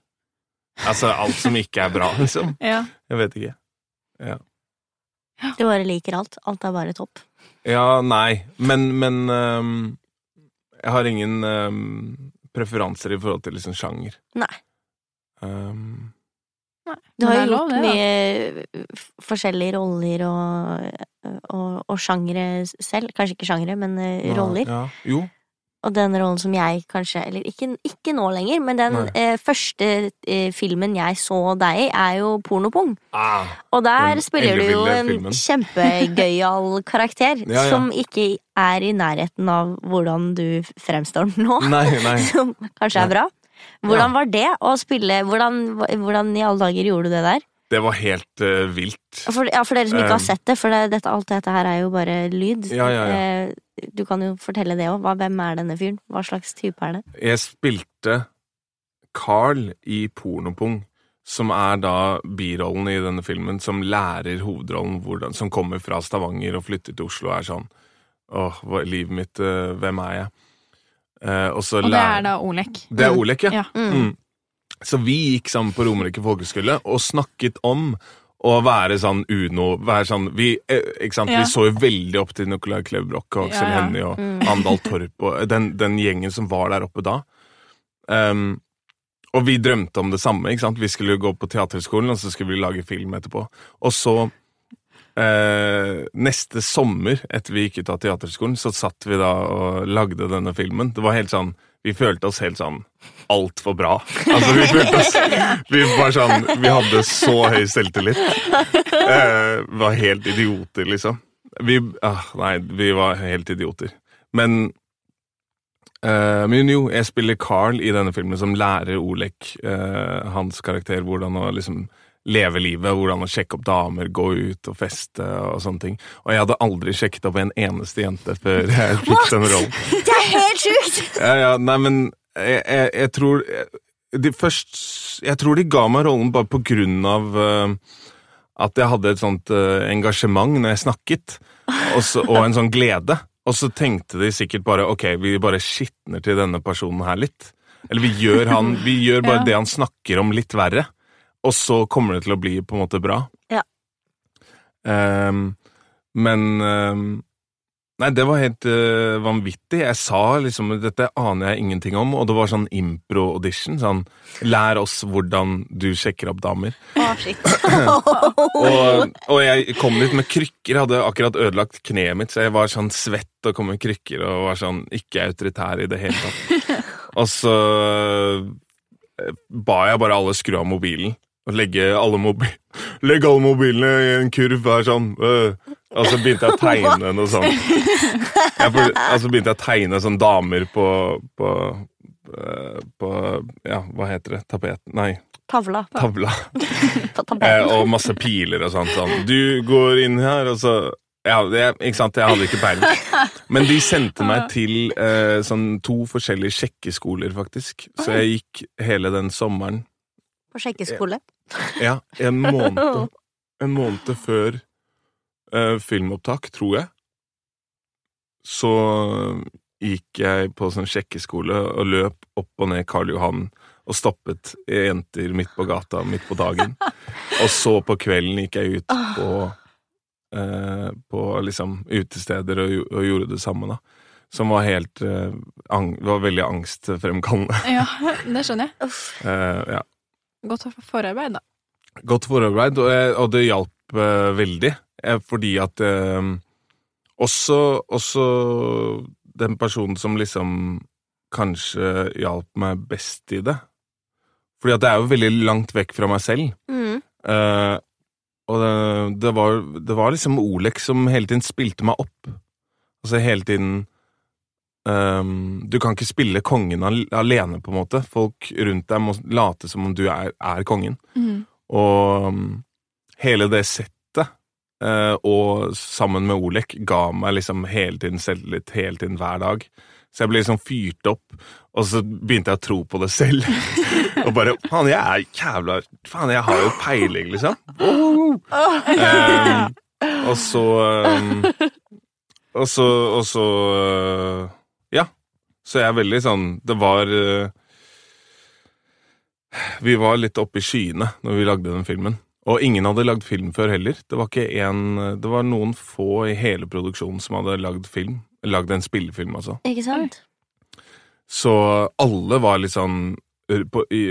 Altså alt som ikke er bra, liksom. <laughs> Ja. Jeg vet ikke. Ja. Du bare liker alt. Alt er bare topp. Ja, nei, men, men um, Jeg har ingen um, preferanser i forhold til liksom sjanger. Nei. Um, Du har jo lov, gjort det, mye forskjellige roller og, og, og sjangre selv. Kanskje ikke sjangre, men Nei, roller. Ja. Jo. Og den rollen som jeg kanskje Eller ikke, ikke nå lenger, men den eh, første eh, filmen jeg så deg i, er jo Pornopung. Ah, Og der spiller du jo en filmen. kjempegøyal <laughs> karakter Ja, ja. som ikke er i nærheten av hvordan du fremstår nå. nei, nei. <laughs> Som kanskje er Nei. bra. Hvordan var det å spille hvordan, hvordan i alle dager gjorde du det der? Det var helt uh, vilt. For, ja, for dere som ikke har sett det, for det, dette, alt dette her er jo bare lyd. Ja, ja, ja. Eh, Du kan jo fortelle det òg. Hvem er denne fyren? Hva slags type er det? Jeg spilte Carl i Pornopung, som er da birollen i denne filmen, som lærer hovedrollen hvordan, som kommer fra Stavanger og flytter til Oslo og er sånn Åh, livet mitt, eh, hvem er jeg? Eh, og så Og det er da Olek. Det er Olek, ja. Ja. Mm. Mm. Så vi gikk sammen på Romerike folkeskole og snakket om å være sånn Uno være sånn, vi, eh, ikke sant? Ja. vi så jo veldig opp til Nicolai Klevbrok, og Aksel Ja, ja. Hennie og Andal Torp og den, den gjengen som var der oppe da. Um, og vi drømte om det samme. ikke sant? Vi skulle gå på teaterskolen, og så skulle vi lage film etterpå. Og så eh, Neste sommer, etter vi gikk ut av teaterskolen, så satt vi da og lagde denne filmen. Det var helt sånn Vi følte oss helt sånn altfor bra. Altså, vi følte oss Vi var sånn Vi hadde så høy selvtillit. Eh, var helt idioter, liksom. Vi ah, Nei, vi var helt idioter. Men Eh, men jo, jeg spiller Carl i denne filmen som lærer Olek, eh, hans karakter, hvordan å liksom leve livet, hvordan å sjekke opp damer, gå ut og feste og sånne ting. Og jeg hadde aldri sjekket opp en eneste jente før jeg fikk den rollen. Det er helt sjukt! Ja, ja, nei, men jeg, jeg, jeg tror de først, Jeg tror de ga meg rollen bare på grunn av uh, at jeg hadde et sånt uh, engasjement når jeg snakket, og, så, og en sånn glede. Og så tenkte de sikkert bare ok, vi bare skitner til denne personen her litt. Eller vi gjør, han, vi gjør bare Ja. det han snakker om, litt verre. Og så kommer det til å bli på en måte bra. Ja. Um, men um, Nei, det var helt uh, vanvittig. Jeg sa liksom Dette aner jeg ingenting om, og det var sånn impro-audition. Sånn Lær oss hvordan du sjekker opp damer. Å. <laughs> Og, og jeg kom dit med krykker, hadde akkurat ødelagt kneet mitt, så jeg var sånn svett og kom med krykker og var sånn ikke autoritær i det hele tatt. <laughs> Og så eh, ba jeg bare alle skru av mobilen og legge alle, mobil, <laughs> legge alle mobilene i en kurv hver sånn. øh. Og så begynte jeg å tegne noe sånt. Jeg, for- så begynte jeg å tegne sånn damer på, på, øh, på Ja, hva heter det? Tapet? Nei, Tavla. tavla. <laughs> Eh, og masse piler og sånt. Sånn. Du går inn her, og så ja, det, Ikke sant, jeg hadde ikke peiling. Men de sendte meg <laughs> til eh, sånn to forskjellige sjekkeskoler, faktisk. Så jeg gikk hele den sommeren. På sjekkeskole. Ja, en måned, en måned før eh, filmopptak, tror jeg. Så gikk jeg på sånn sjekkeskole og løp opp og ned Karl Johan og stoppet jenter midt på gata midt på dagen. Og så på kvelden gikk jeg ut på, eh, på liksom utesteder og, og gjorde det samme, da. Som var helt eh, ang var veldig angstfremkallende. Ja, det skjønner jeg. Uff. Eh, ja. Godt forarbeid, da. Godt forarbeid, og, og det hjalp eh, veldig. Eh, fordi at eh, også, også den personen som liksom kanskje hjalp meg best i det Fordi at det er jo veldig langt vekk fra meg selv. Mm. Eh, og det, det, var, det var liksom Olek som hele tiden spilte meg opp. Altså hele tiden ehm, Du kan ikke spille kongen alene, på en måte. Folk rundt deg må late som om du er, er kongen. Mm. Og um, hele det settet, uh, og sammen med Olek, ga meg liksom hele tiden selvtillit, hele tiden hver dag. Så jeg ble liksom fyrt opp, og så begynte jeg å tro på det selv. <laughs> og bare Faen, jeg er jævla Faen, jeg har jo peiling, liksom. Um, og så um, Og så Og så. Så jeg er veldig sånn Det var uh, Vi var litt oppe i skyene når vi lagde den filmen. Og ingen hadde lagd film før heller. Det var ikke en Det var noen få i hele produksjonen som hadde lagd film. Lagd en spillefilm, altså. Ikke sant? Så alle var litt sånn på, i,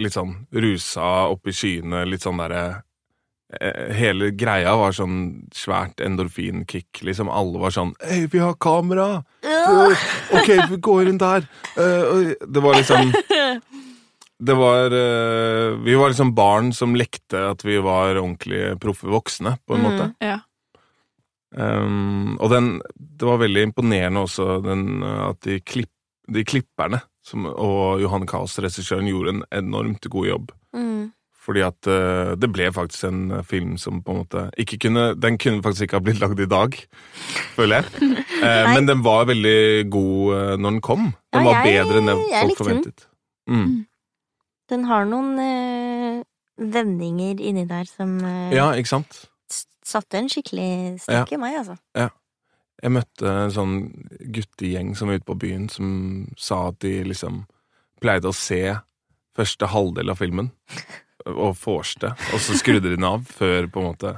Litt sånn rusa oppe i skyene, litt sånn derre eh, Hele greia var sånn svært endorfinkick, liksom. Alle var sånn Hei, vi har kamera! Øh, Ok, vi går inn der! Eh, det var liksom Det var eh, Vi var liksom barn som lekte at vi var ordentlig proffe voksne, på en Mm. måte. Ja. Um, og den, det var veldig imponerende også den, at de, klipp, de klipperne som, og Johan Kaas, regissøren, gjorde en enormt god jobb. Mm. Fordi at uh, det ble faktisk en uh, film som på en måte ikke kunne Den kunne faktisk ikke ha blitt lagd i dag, føler jeg. <laughs> Uh, men den var veldig god uh, når den kom. Den Ja, var jeg- bedre enn det folk forventet. Mm. Den har noen eh, vendinger inni der som eh, Ja, ikke sant? satte en skikkelig strekk i meg, altså. Ja. Jeg møtte en sånn guttegjeng som var ute på byen, som sa at de liksom pleide å se første halvdel av filmen. <laughs> Og vorste. Og så skrudde de den av før på en måte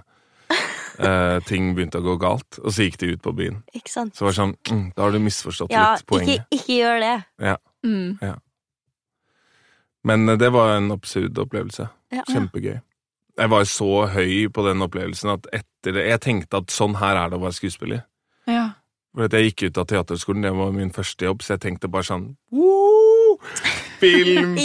eh, ting begynte å gå galt. Og så gikk de ut på byen. Ikke sant? Så var det sånn mm, Da har du misforstått Ja, litt poenget. ikke, ikke gjør det. Mm. Men eh, det var en absurd opplevelse. Ja. Kjempegøy. Jeg var så høy på den opplevelsen at etter det Jeg tenkte at sånn her er det å være skuespiller. Ja. For at jeg gikk ut av teaterskolen, det var min første jobb, så jeg tenkte bare sånn Woo! Film!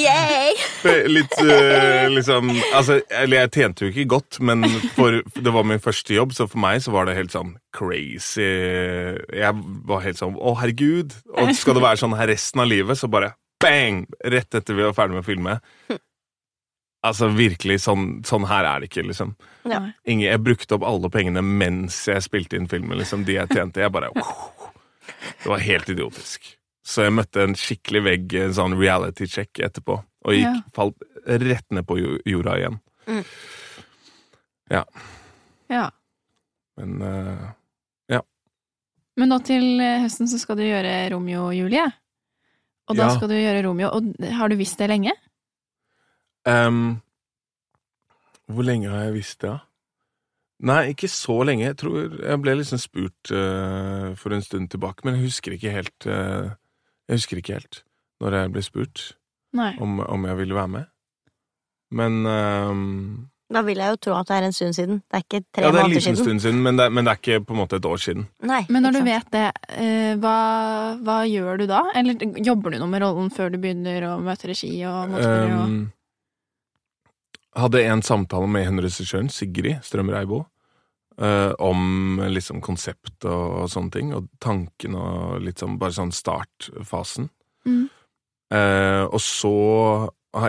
<laughs> Litt uh, liksom Altså, eller jeg tjente jo ikke godt, men for, det var min første jobb, så for meg så var det helt sånn crazy Jeg var helt sånn Å, herregud! Og skal det være sånn her resten av livet, så bare bang! Rett etter vi var ferdig med å filme. Altså, virkelig, sånn, sånn her er det ikke, liksom. Ja. Inge, jeg brukte opp alle pengene mens jeg spilte inn filmen, liksom. De jeg tjente. Jeg bare Det var helt idiotisk. Så jeg møtte en skikkelig vegg, en sånn reality check etterpå, og gikk, Ja. falt rett ned på jorda igjen. ja. Ja. Men ja. Men nå til høsten så skal du gjøre Romeo og Julie. Og da Ja. skal du gjøre Romeo, og har du visst det lenge? Um, Hvor lenge har jeg visst det, da? Nei, ikke så lenge. Jeg tror jeg ble liksom spurt uh, for en stund tilbake, men jeg husker ikke helt eh, Jeg husker ikke helt når jeg ble spurt om, om jeg ville være med. Men um, Da vil jeg jo tro at det er en stund siden. Det er ikke tre måneder siden. Ja, det er en liten stund siden, men det, er- men det er ikke på en måte et år siden. Nei, Men når du sant. vet det, eh, hva, hva gjør du da? Eller jobber du noe med rollen før du begynner å møte regi og motspillere? Um, hadde en samtale med henne regissøren, Sigrid Strøm Reibo, eh, om liksom konsept og, og sånne ting, og tanken og litt sånn, bare sånn startfasen. Mm. Uh, og så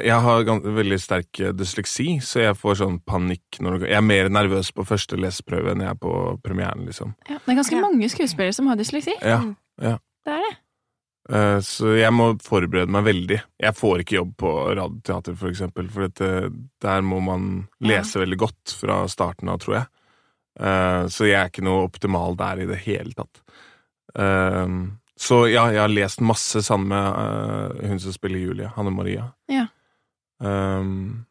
Jeg har veldig sterk dysleksi, så jeg får sånn panikk når det, Jeg er mer nervøs på første leseprøve enn jeg er på premieren, liksom. Ja, det er ganske Ja. mange skuespillere som har dysleksi. Ja, ja. Det er det. Uh, Så jeg må forberede meg veldig. Jeg får ikke jobb på Radioteater, for eksempel, for dette, der må man lese veldig godt fra starten av, tror jeg. Eh, Så jeg er ikke noe optimal der i det hele tatt. Eh, Så ja, jeg har lest masse sammen med eh, hun som spiller Julie, Hanne Maria. Ja. Um,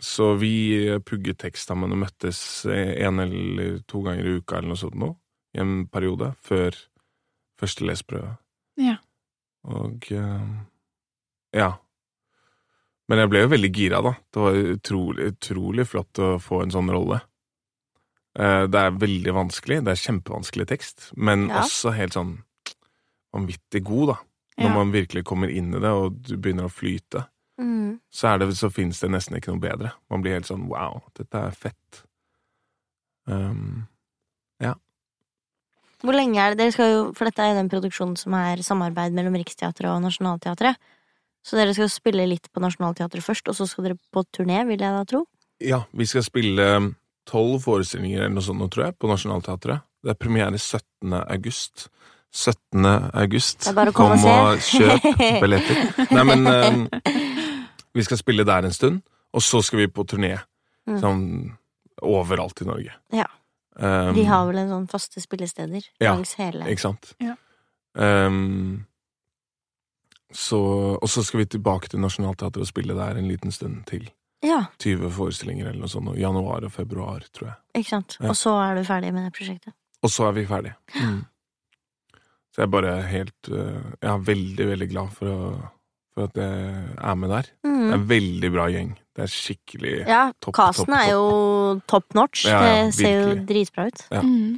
Så vi pugget tekst sammen og møttes en eller to ganger i uka eller noe sånt nå, i en periode, før første leseprøve. Ja. Og ja. Men jeg ble jo veldig gira, da. Det var utrolig, utrolig flott å få en sånn rolle. Eh, Det er veldig vanskelig. Det er kjempevanskelig tekst, men Ja. også helt sånn vanvittig god, da. Når Ja. man virkelig kommer inn i det, og du begynner å flyte, Mm. så, er det, så finnes det nesten ikke noe bedre. Man blir helt sånn wow, dette er fett. Um, Hvor lenge er det dere skal jo, For dette er jo den produksjonen som er samarbeid mellom Riksteatret og Nationaltheatret. Så dere skal spille litt på Nationaltheatret først, og så skal dere på turné, vil jeg da tro? Ja, vi skal spille tolv forestillinger eller noe sånt tror jeg, på Nationaltheatret. Det er premiere 17. august. 17. august. Det er bare å komme Kom og og kjøp <laughs> billetter. Nei, men um, vi skal spille der en stund, og så skal vi på turné. Mm. Sånn overalt i Norge. Ja. Um, De har vel en sånn faste spillesteder Ja, langs hele Ikke sant? Ja. Um, så, og så skal vi tilbake til Nationaltheatret og spille der en liten stund til. Ja, 20 forestillinger eller noe sånt. Januar og februar, tror jeg. ikke sant. Ja. Og så er du ferdig med det prosjektet. Og så er vi ferdig. Mm. Så jeg er bare helt øh, Jeg er veldig, veldig glad for, å, for at jeg er med der. Det er Mm. en veldig bra gjeng. Det er skikkelig Ja, topp, casten topp, er jo top notch. Ja, ja, det ser jo dritbra ut. Ja. Mm.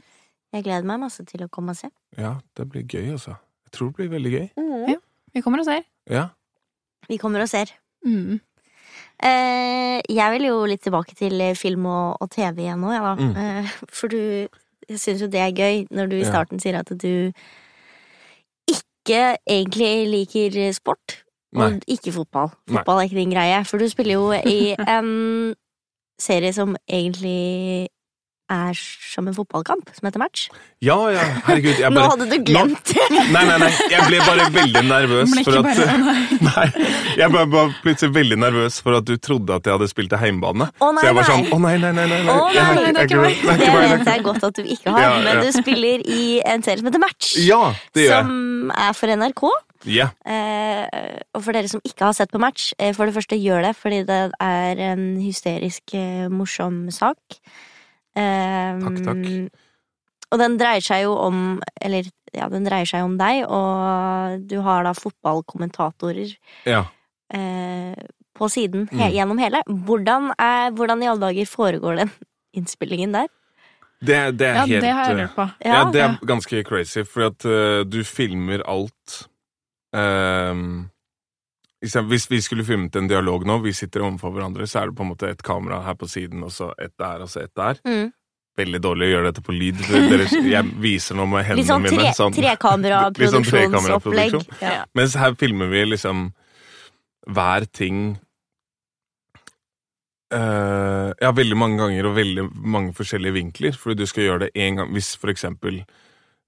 Jeg gleder meg masse til å komme og se. Ja, det blir gøy, altså. Jeg tror det blir veldig gøy. Vi kommer og ser. Ja. Vi kommer og ser. Mm. Eh, jeg vil jo litt tilbake til eh, film og, og TV igjen nå, ja, da. Mm. Eh, for du Jeg syns jo det er gøy når du i starten sier at du ikke egentlig liker sport. Nei. Og ikke fotball. Nei. Fotball er ikke din greie. For du spiller jo i <laughs> en serie som egentlig er som en fotballkamp, som heter Match. Ja, ja, herregud. Jeg Nå hadde du glemt det! Nei, nei, nei. Jeg ble bare veldig nervøs for at nei. <laughs> Nei, jeg ble bare plutselig veldig nervøs for at du trodde at jeg hadde spilt til heimbane. Å, nei, så jeg var sånn. Å nei, nei, nei. nei, Å, nei, nei, det er ikke det Det vet jeg godt at du ikke har, Ja, men du spiller i en serie som heter Match. Ja, det gjør jeg. Som er for NRK. Ja. Eh, og for dere som ikke har sett på match, eh, for det første gjør det, fordi det er en hysterisk eh, morsom sak. Eh, Takk, takk. Og den dreier seg jo om Eller, ja, den dreier seg om deg, og du har da fotballkommentatorer ja. eh, på siden he Mm. gjennom hele. Hvordan, er, hvordan i alle dager foregår den innspillingen der? Det, det er Ja, helt det har jeg hørt lurt på. Ja, det er ja. ganske crazy, fordi at uh, du filmer alt ehm, eksempel, Hvis vi skulle filmet en dialog nå, vi sitter overfor hverandre, så er det på en måte et kamera her på siden, og så et der, og så et der. Mm. Veldig dårlig å gjøre dette på lyd. Dere, jeg viser nå med hendene sånn tre, mine. tre, trekameraproduksjonsopplegg. <laughs> Sånn tre ja. Mens her filmer vi liksom hver ting uh, Ja, veldig mange ganger og veldig mange forskjellige vinkler. Fordi du skal gjøre det én gang Hvis for eksempel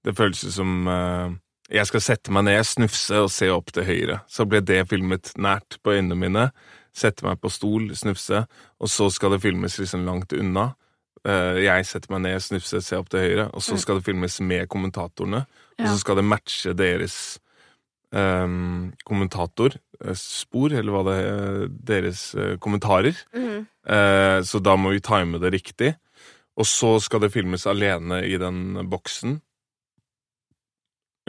det føles som eh, jeg skal sette meg ned, snufse og se opp til høyre. Så ble det filmet nært på øynene mine. Sette meg på stol, snufse, og så skal det filmes liksom langt unna. Eh, jeg setter meg ned, snufse, se opp til høyre, og så skal det filmes med kommentatorene. Og så skal det matche deres um, kommentatorspor, eller hva det er, deres eh, kommentarer. Mhm. Uh, så da må vi time det riktig. Og så skal det filmes alene i den boksen.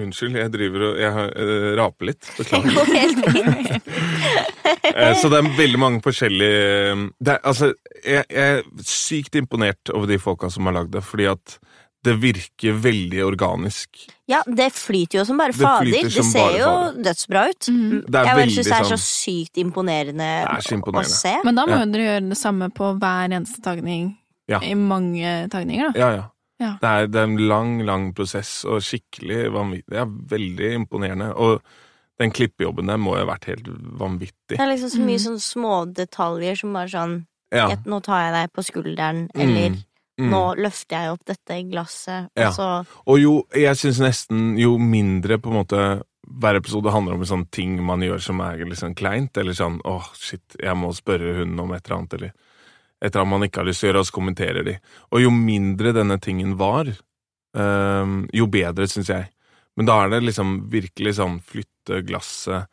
Unnskyld, jeg driver og Jeg har- eh, raper litt. Det Beklager. går helt fint. <laughs> Eh, Så det er veldig mange forskjellige det er, Altså, jeg, jeg er sykt imponert over de folka som har lagd det, fordi at det virker veldig organisk. Ja, det flyter jo som bare Det fader. Det, Det ser bare jo fader. dødsbra ut. Mhm. Det er jeg bare syns det er så sånn sykt imponerende, Det er så å se. Men da må Ja. dere gjøre det samme på hver eneste tagning Ja. i mange tagninger, da. Ja, ja. Ja. Det, er, det er en lang, lang prosess, og skikkelig vanvittig. Det er veldig imponerende. Og den klippejobben der må jo ha vært helt vanvittig. Det er liksom så mye Mm. sånn små detaljer som bare sånn Ja. et, Nå tar jeg deg på skulderen, Mm. eller Mm. nå løfter jeg opp dette glasset, Ja. og så Og jo, jeg syns nesten jo mindre på en måte hver episode handler om sånne ting man gjør som er litt sånn kleint, eller sånn åh, shit, jeg må spørre hun om et eller annet, eller et at man ikke har lyst til å gjøre, og så kommenterer de. Og jo mindre denne tingen var, øhm, jo bedre, syns jeg. Men da er det liksom virkelig sånn flytte glasset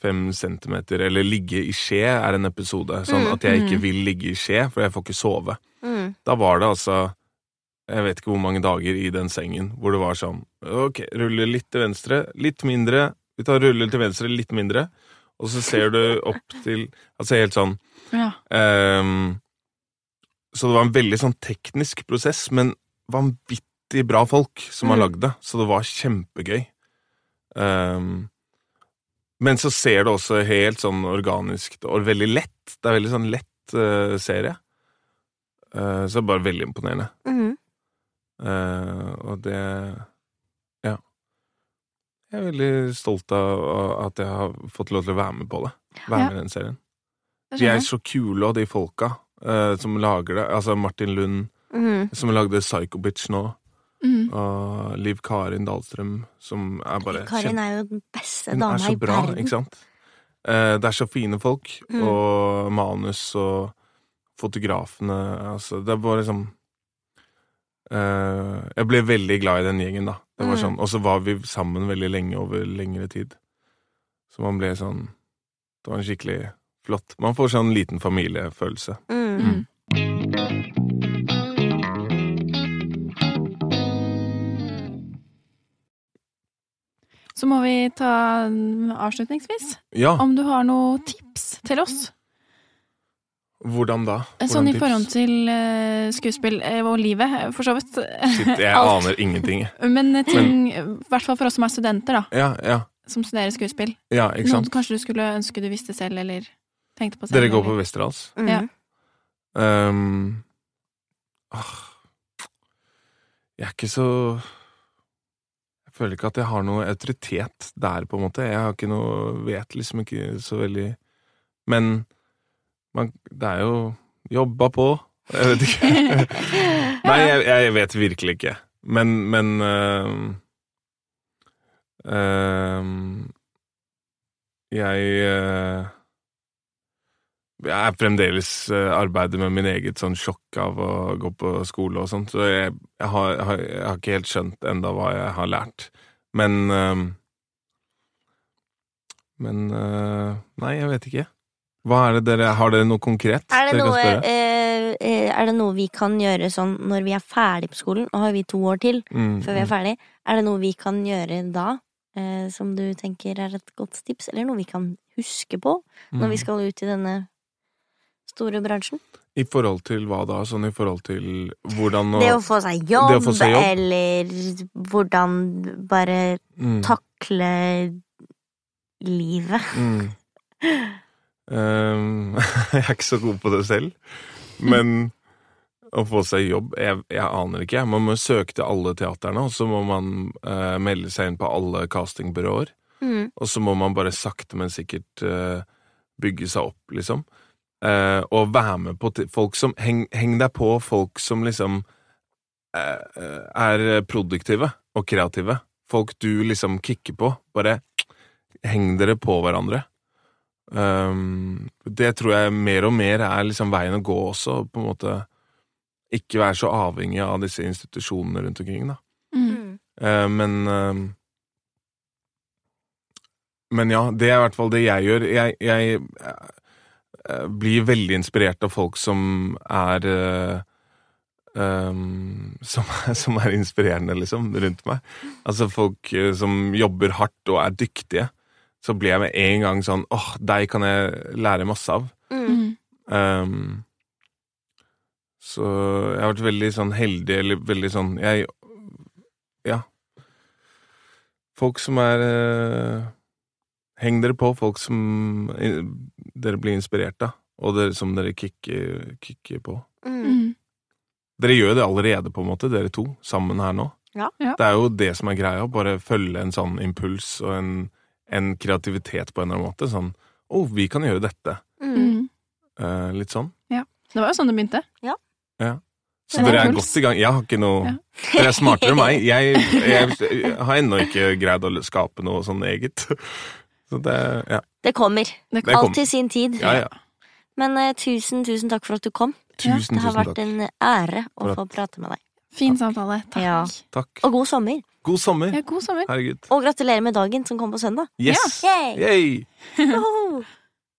fem centimeter, eller ligge i skje er en episode. Sånn Mm, at jeg ikke mm. vil ligge i skje, for jeg får ikke sove. mm. Da var det altså Jeg vet ikke hvor mange dager i den sengen hvor det var sånn Ok, rulle litt til venstre, litt mindre. Vi tar ruller til venstre, litt mindre. Og så ser du opp til Altså helt sånn Ja. ehm, Så det var en veldig sånn teknisk prosess, men vanvittig bra folk som har Mm. lagd det. Så det var kjempegøy. Um, men så ser det også helt sånn organisk og veldig lett. Det er veldig sånn lett uh, serie. Uh, så det er bare veldig imponerende. Mhm. uh, og det Ja. Jeg er veldig stolt av at jeg har fått lov til å være med på det. Være Ja. med i den serien. De er så kule, og de folka eh, som lager det. Altså Martin Lund, mm. som lagde Psycho Bitch nå. Mm. Og Liv Karin Dahlstrøm, som er bare Karin er jo den beste Hun er så i bra, verden. ikke sant? Eh, det er så fine folk, Mm. og manus og fotografene altså, Det var liksom eh, Jeg ble veldig glad i den gjengen, da. Det var Mm. sånn, Og så var vi sammen veldig lenge over lengre tid. Så man ble sånn Det var en skikkelig flott Man får sånn liten familiefølelse. Mm. Mm. Så må vi ta avslutningsvis Ja, om du har noen tips til oss. hvordan da? Sånn i Hvordan forhold til eh, skuespill eh, og livet, eh, for så vidt. Shit, jeg <laughs> aner ingenting. Men eh, ting, i hvert fall for oss som er studenter, da, Ja, ja, som studerer skuespill. ja, ikke Noe sant? du kanskje du skulle ønske du visste selv, eller tenkte på selv. Dere går på Westerdals? Mm. Ja. Ah, jeg er ikke så Jeg føler ikke at jeg har noe autoritet der, på en måte. Jeg har ikke noe Vet liksom ikke så veldig Men man, det er jo Jobba på. Jeg vet ikke. <laughs> Nei, jeg, jeg vet virkelig ikke. Men, men ehm, ehm, Jeg eh, jeg fremdeles eh, arbeider med min eget sånn sjokk av å gå på skole og sånt, så jeg, jeg, har, jeg, har, jeg har ikke helt skjønt enda hva jeg har lært. Men øh, Men øh, Nei, jeg vet ikke. Hva er det dere Har dere noe konkret Er det, dere noe, eh, er det noe vi kan gjøre sånn når vi er ferdig på skolen? Nå har vi to år til Mm, før vi er mm. ferdig. Er det noe vi kan gjøre da, som du tenker er et godt tips? Eller noe vi kan huske på når vi Mm. skal ut i denne store bransjen? I forhold til hva da? Sånn i forhold til hvordan å Det å få seg jobb, få seg jobb. eller hvordan bare mm, takle livet. mm. Um, <laughs> <laughs> jeg er ikke så god på det selv, men å få seg jobb Jeg, jeg aner ikke. Man må søke til alle teaterne, og så må man uh, melde seg inn på alle castingbyråer. Mm. Og så må man bare sakte, men sikkert uh, bygge seg opp, liksom. Eh, og være med på folk som heng, heng deg på folk som liksom eh, eh, er produktive og kreative. Folk du liksom kicker på. Bare heng dere på hverandre. Um, det tror jeg mer og mer er liksom veien å gå også. På en måte ikke være så avhengig av disse institusjonene rundt omkring, da. Mm. Eh, men eh, Men ja, det er i hvert fall det jeg gjør. Jeg, jeg blir veldig inspirert av folk som er eh, um, som, <laughs> som er inspirerende, liksom, rundt meg. Altså folk eh, som jobber hardt og er dyktige. Så blir jeg med en gang sånn åh, deg kan jeg lære masse av. Mm. Um, så jeg har vært veldig sånn heldig, eller veldig sånn Jeg Ja. Folk som er eh, Heng dere på, folk som dere blir inspirert av, og dere, som dere kicker, kicker på. Mm. Mm. Dere gjør det allerede, på en måte, dere to, sammen her nå. Ja. Ja. Det er jo det som er greia, bare følge en sånn impuls og en, en kreativitet på en eller annen måte. Sånn Å, vi kan gjøre dette. Mm. Mm. Eh, litt sånn. Det var jo sånn det begynte. Så ja. Så dere er godt i gang. Jeg har ikke noe Ja. Dere er smartere enn meg. Jeg, <laughs> jeg, jeg har ennå ikke greid å skape noe sånn eget. Så det Ja. Det kommer. Det kom. Alt til sin tid. ja, ja. Men uh, tusen, tusen takk for at du kom. Tusen, det har vært takk. en ære å få prate med deg. Fin samtale. Takk. Ja. Takk. Og god sommer. God sommer. Ja, god sommer. Herregud. Og gratulerer med dagen som kom på søndag. Yes! Yay! Yay! <laughs>